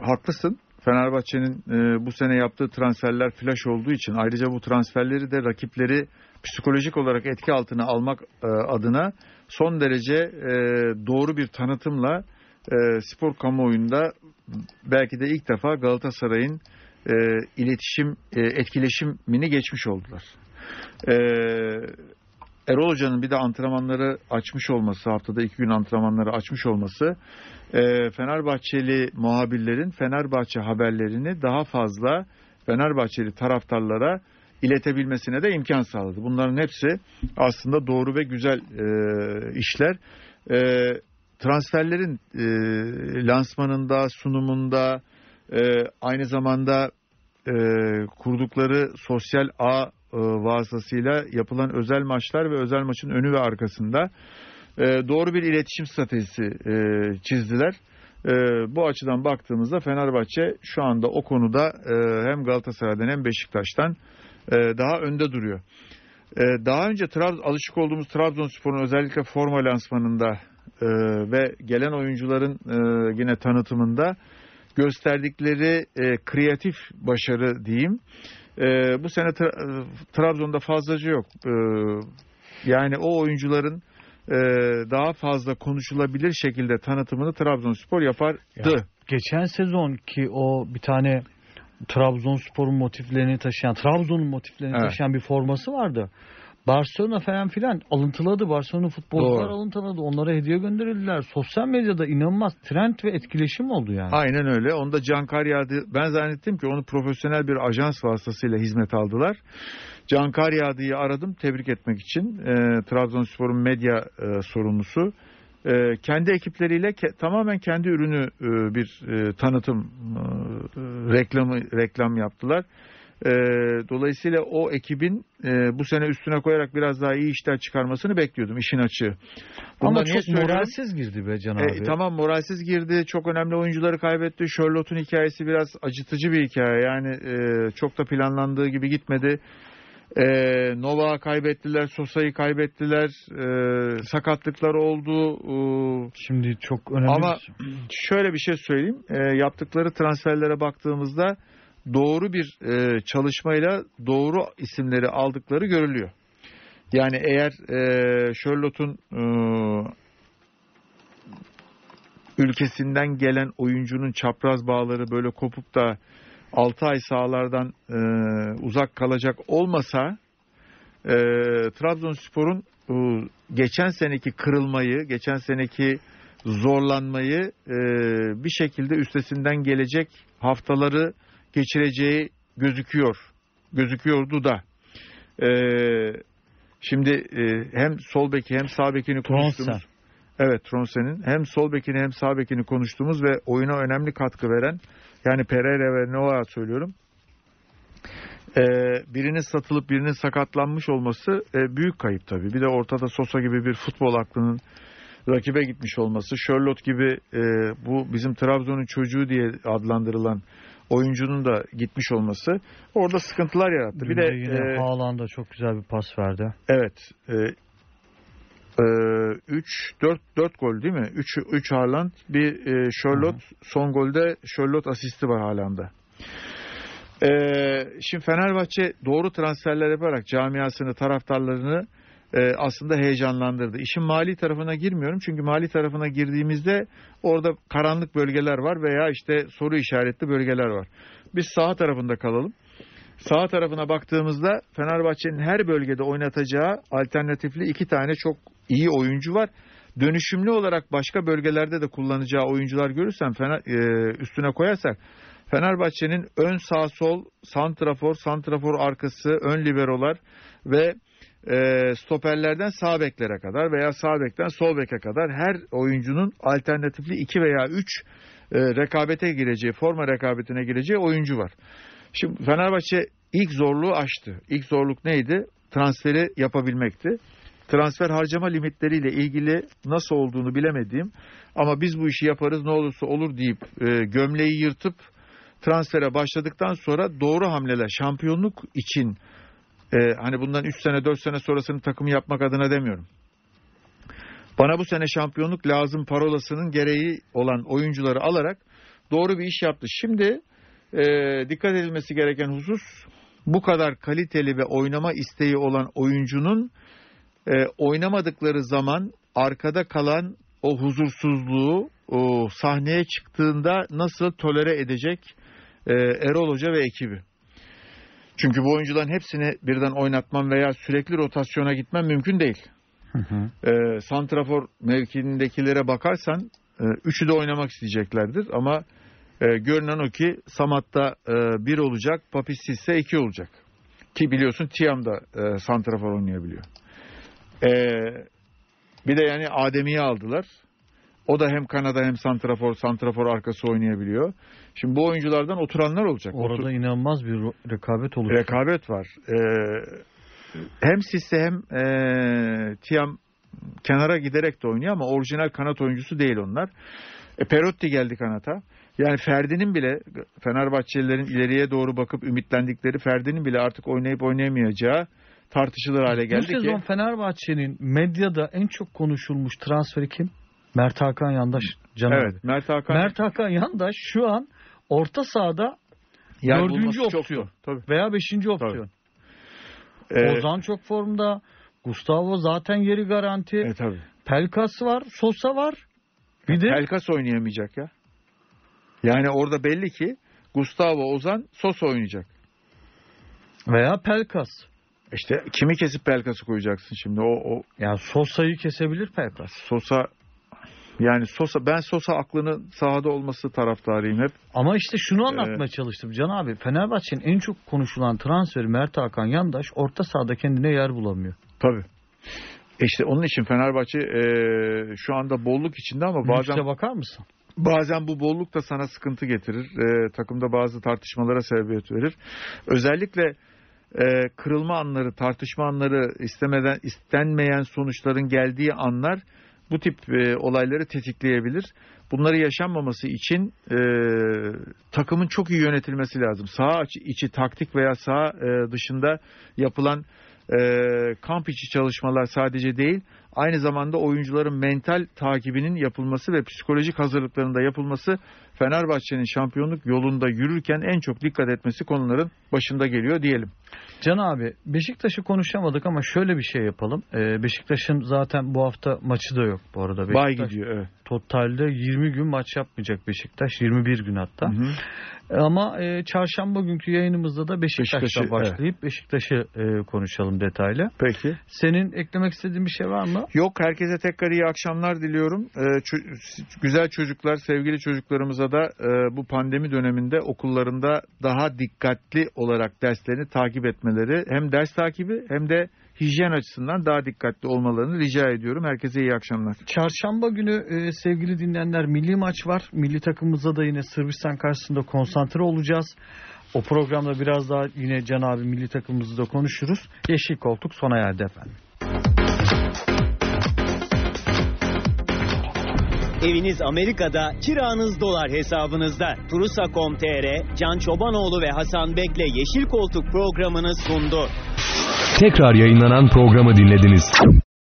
[SPEAKER 4] haklısın. Fenerbahçe'nin e, bu sene yaptığı transferler flash olduğu için ayrıca bu transferleri de rakipleri psikolojik olarak etki altına almak e, adına son derece e, doğru bir tanıtımla e, spor kamuoyunda belki de ilk defa Galatasaray'ın e, iletişim e, etkileşimini geçmiş oldular. E, Erol Hoca'nın bir de antrenmanları açmış olması, haftada iki gün antrenmanları açmış olması e, Fenerbahçeli muhabirlerin Fenerbahçe haberlerini daha fazla Fenerbahçeli taraftarlara iletebilmesine de imkan sağladı. Bunların hepsi aslında doğru ve güzel e, işler. E, transferlerin e, lansmanında, sunumunda, e, aynı zamanda e, kurdukları sosyal ağ e, vasıtasıyla yapılan özel maçlar ve özel maçın önü ve arkasında e, doğru bir iletişim stratejisi e, çizdiler. E, bu açıdan baktığımızda Fenerbahçe şu anda o konuda e, hem Galatasaray'dan hem Beşiktaş'tan e, daha önde duruyor. E, daha önce Trab alışık olduğumuz Trabzonspor'un özellikle forma lansmanında e, ve gelen oyuncuların e, yine tanıtımında gösterdikleri e, kreatif başarı diyeyim. E, bu sene Tra- e, Trabzon'da fazlaca yok. E, yani o oyuncuların e, daha fazla konuşulabilir şekilde tanıtımını Trabzonspor yapardı.
[SPEAKER 3] Ya. Geçen sezon ki o bir tane Trabzonspor'un motiflerini taşıyan, Trabzon'un motiflerini
[SPEAKER 4] Evet.
[SPEAKER 3] taşıyan bir forması vardı. Barcelona falan filan alıntıladı. Barcelona futbolcular
[SPEAKER 4] Doğru.
[SPEAKER 3] alıntıladı. Onlara hediye gönderildiler. Sosyal medyada inanılmaz trend ve etkileşim oldu yani.
[SPEAKER 4] Aynen öyle. Onda Can Karyağdı ben zannettim ki onu profesyonel bir ajans vasıtasıyla hizmet aldılar. Can Karyağdı'yı aradım tebrik etmek için. E, Trabzonspor'un medya e, sorumlusu. E, kendi ekipleriyle ke- tamamen kendi ürünü e, bir e, tanıtım e, reklamı reklam yaptılar. E, dolayısıyla o ekibin e, bu sene üstüne koyarak biraz daha iyi işler çıkarmasını bekliyordum işin açığı. Bunu
[SPEAKER 3] Ama çok
[SPEAKER 4] söylüyorum?
[SPEAKER 3] moralsiz girdi be Can
[SPEAKER 4] E,
[SPEAKER 3] abi.
[SPEAKER 4] tamam moralsiz girdi. Çok önemli oyuncuları kaybetti. Charlotte'un hikayesi biraz acıtıcı bir hikaye. Yani e, çok da planlandığı gibi gitmedi. E, Novak'ı kaybettiler. Sosa'yı kaybettiler. E, sakatlıklar oldu. E,
[SPEAKER 3] Şimdi çok önemli.
[SPEAKER 4] Ama-
[SPEAKER 3] bir-
[SPEAKER 4] şöyle bir şey söyleyeyim. E, yaptıkları transferlere baktığımızda doğru bir e, çalışmayla doğru isimleri aldıkları görülüyor. Yani eğer e, Charlotte'un e, ülkesinden gelen oyuncunun çapraz bağları böyle kopup da 6 ay sahalardan e, uzak kalacak olmasa e, Trabzonspor'un e, geçen seneki kırılmayı, geçen seneki zorlanmayı e, bir şekilde üstesinden gelecek haftaları geçireceği gözüküyor. Gözüküyordu da. E, şimdi e, hem sol beki hem sağ bekini konuştuğumuz. Evet Tronsen'in hem sol bekini hem sağ bekini konuştuğumuz ve oyuna önemli katkı veren yani Pereira ve Noah söylüyorum. Ee, birinin satılıp birinin sakatlanmış olması e, büyük kayıp tabii. Bir de ortada Sosa gibi bir futbol aklının rakibe gitmiş olması, Charlotte gibi e, bu bizim Trabzon'un çocuğu diye adlandırılan oyuncunun da gitmiş olması orada sıkıntılar yarattı.
[SPEAKER 3] Dün
[SPEAKER 4] Bir
[SPEAKER 3] de yine
[SPEAKER 4] e,
[SPEAKER 3] Haaland'a çok güzel bir pas verdi.
[SPEAKER 4] Evet. 3 4 4 gol değil mi? 3 3 Haaland, bir e, Charlotte, son golde Charlotte asisti var Haaland'da. E, şimdi Fenerbahçe doğru transferler yaparak camiasını, taraftarlarını e, aslında heyecanlandırdı. İşin mali tarafına girmiyorum çünkü mali tarafına girdiğimizde orada karanlık bölgeler var veya işte soru işaretli bölgeler var. Biz sağ tarafında kalalım. Sağ tarafına baktığımızda Fenerbahçe'nin her bölgede oynatacağı alternatifli iki tane çok iyi oyuncu var. Dönüşümlü olarak başka bölgelerde de kullanacağı oyuncular görürsen Fener, e, üstüne koyarsak Fenerbahçe'nin ön sağ sol, santrafor, santrafor arkası, ön liberolar ve e, stoperlerden sağ beklere kadar veya sağ bekten sol beke kadar her oyuncunun alternatifli 2 veya 3 e, rekabete gireceği, forma rekabetine gireceği oyuncu var. Şimdi Fenerbahçe ilk zorluğu aştı. İlk zorluk neydi? Transferi yapabilmekti. Transfer harcama limitleriyle ilgili nasıl olduğunu bilemediğim ama biz bu işi yaparız ne olursa olur deyip e, gömleği yırtıp transfere başladıktan sonra doğru hamleler şampiyonluk için e, hani bundan 3 sene 4 sene sonrasını takımı yapmak adına demiyorum. Bana bu sene şampiyonluk lazım parolasının gereği olan oyuncuları alarak doğru bir iş yaptı. Şimdi e, dikkat edilmesi gereken husus bu kadar kaliteli ve oynama isteği olan oyuncunun e, oynamadıkları zaman arkada kalan o huzursuzluğu o sahneye çıktığında nasıl tolere edecek e, Erol Hoca ve ekibi. Çünkü bu oyuncuların hepsini birden oynatmam veya sürekli rotasyona gitmem mümkün değil. E, santrafor mevkiindekilere bakarsan e, üçü de oynamak isteyeceklerdir ama e, görünen o ki Samat'ta e, bir olacak, Papis ise iki olacak. Ki biliyorsun Tiam da e, santrafor oynayabiliyor. E, bir de yani Adem'iyi aldılar. O da hem kanada hem santrafor, santrafor arkası oynayabiliyor. Şimdi bu oyunculardan oturanlar olacak.
[SPEAKER 3] Orada
[SPEAKER 4] Otur-
[SPEAKER 3] inanılmaz bir rekabet olur.
[SPEAKER 4] rekabet var. Ee, hem Sisse hem ee, Tiam kenara giderek de oynuyor ama orijinal kanat oyuncusu değil onlar. E, Perotti geldi kanata. Yani Ferdi'nin bile Fenerbahçelilerin ileriye doğru bakıp ümitlendikleri Ferdi'nin bile artık oynayıp oynayamayacağı tartışılır hale
[SPEAKER 3] Bu
[SPEAKER 4] geldi
[SPEAKER 3] sezon
[SPEAKER 4] ki.
[SPEAKER 3] Fenerbahçe'nin medyada en çok konuşulmuş transferi kim? Mert Hakan Yandaş. Can
[SPEAKER 4] Evet,
[SPEAKER 3] abi.
[SPEAKER 4] Mert Hakan
[SPEAKER 3] Mert Hakan Yandaş şu an orta sahada
[SPEAKER 4] yer
[SPEAKER 3] dördüncü opsiyon.
[SPEAKER 4] Tabii.
[SPEAKER 3] veya beşinci opsiyon.
[SPEAKER 4] Ee,
[SPEAKER 3] Ozan çok formda. Gustavo zaten yeri garanti.
[SPEAKER 4] e, tabii.
[SPEAKER 3] Pelkas var. Sosa var. Bir de
[SPEAKER 4] Pelkas oynayamayacak ya. Yani orada belli ki Gustavo Ozan Sosa oynayacak.
[SPEAKER 3] veya Pelkas.
[SPEAKER 4] İşte kimi kesip Pelkas'ı koyacaksın şimdi? O, o
[SPEAKER 3] Ya Sosa'yı kesebilir Pelkas.
[SPEAKER 4] Sosa yani Sosa ben Sosa aklının sahada olması taraftarıyım hep.
[SPEAKER 3] Ama işte şunu
[SPEAKER 4] Ee,
[SPEAKER 3] anlatmaya çalıştım Can abi. Fenerbahçe'nin en çok konuşulan transferi Mert Hakan Yandaş orta sahada kendine yer bulamıyor.
[SPEAKER 4] Tabii. İşte onun için Fenerbahçe e, şu anda bolluk içinde ama bazen
[SPEAKER 3] Bazen... bakar mısın?
[SPEAKER 4] bazen bu bolluk da sana sıkıntı getirir. E, takımda bazı tartışmalara sebebiyet verir. Özellikle e, kırılma anları, tartışma anları istemeden istenmeyen sonuçların geldiği anlar bu tip e, olayları tetikleyebilir. Bunları yaşanmaması için e, takımın çok iyi yönetilmesi lazım. Saha içi, taktik veya saha e, dışında yapılan e, kamp içi çalışmalar sadece değil, aynı zamanda oyuncuların mental takibinin yapılması ve psikolojik hazırlıklarının da yapılması Fenerbahçe'nin şampiyonluk yolunda yürürken en çok dikkat etmesi konuların başında geliyor diyelim.
[SPEAKER 3] Can abi Beşiktaş'ı konuşamadık ama şöyle bir şey yapalım. Ee, Beşiktaş'ın zaten bu hafta maçı da yok bu arada.
[SPEAKER 4] Bay
[SPEAKER 3] Beşiktaş
[SPEAKER 4] gidiyor evet.
[SPEAKER 3] Totalde 20 gün maç yapmayacak Beşiktaş. 21 gün hatta.
[SPEAKER 4] Hı hı.
[SPEAKER 3] E, Ama e, çarşamba günkü yayınımızda da Beşiktaş'la
[SPEAKER 4] Beşiktaş'ı,
[SPEAKER 3] başlayıp Beşiktaş'ı e, konuşalım detaylı.
[SPEAKER 4] Peki.
[SPEAKER 3] Senin eklemek istediğin bir şey var mı?
[SPEAKER 4] Yok herkese tekrar iyi akşamlar diliyorum. Ee, ço- güzel çocuklar, sevgili çocuklarımıza da e, bu pandemi döneminde okullarında daha dikkatli olarak derslerini takip etmeleri hem ders takibi hem de hijyen açısından daha dikkatli olmalarını rica ediyorum. Herkese iyi akşamlar.
[SPEAKER 3] Çarşamba günü e, sevgili dinleyenler milli maç var. Milli takımımızda da yine Sırbistan karşısında konsantre olacağız. O programda biraz daha yine Can abi milli takımımızı da konuşuruz. Yeşil koltuk sona erdi efendim.
[SPEAKER 2] Eviniz Amerika'da, kiranız dolar hesabınızda. Turusa.com.tr, Can Çobanoğlu ve Hasan Bek'le Yeşil Koltuk programını sundu.
[SPEAKER 1] Tekrar yayınlanan programı dinlediniz.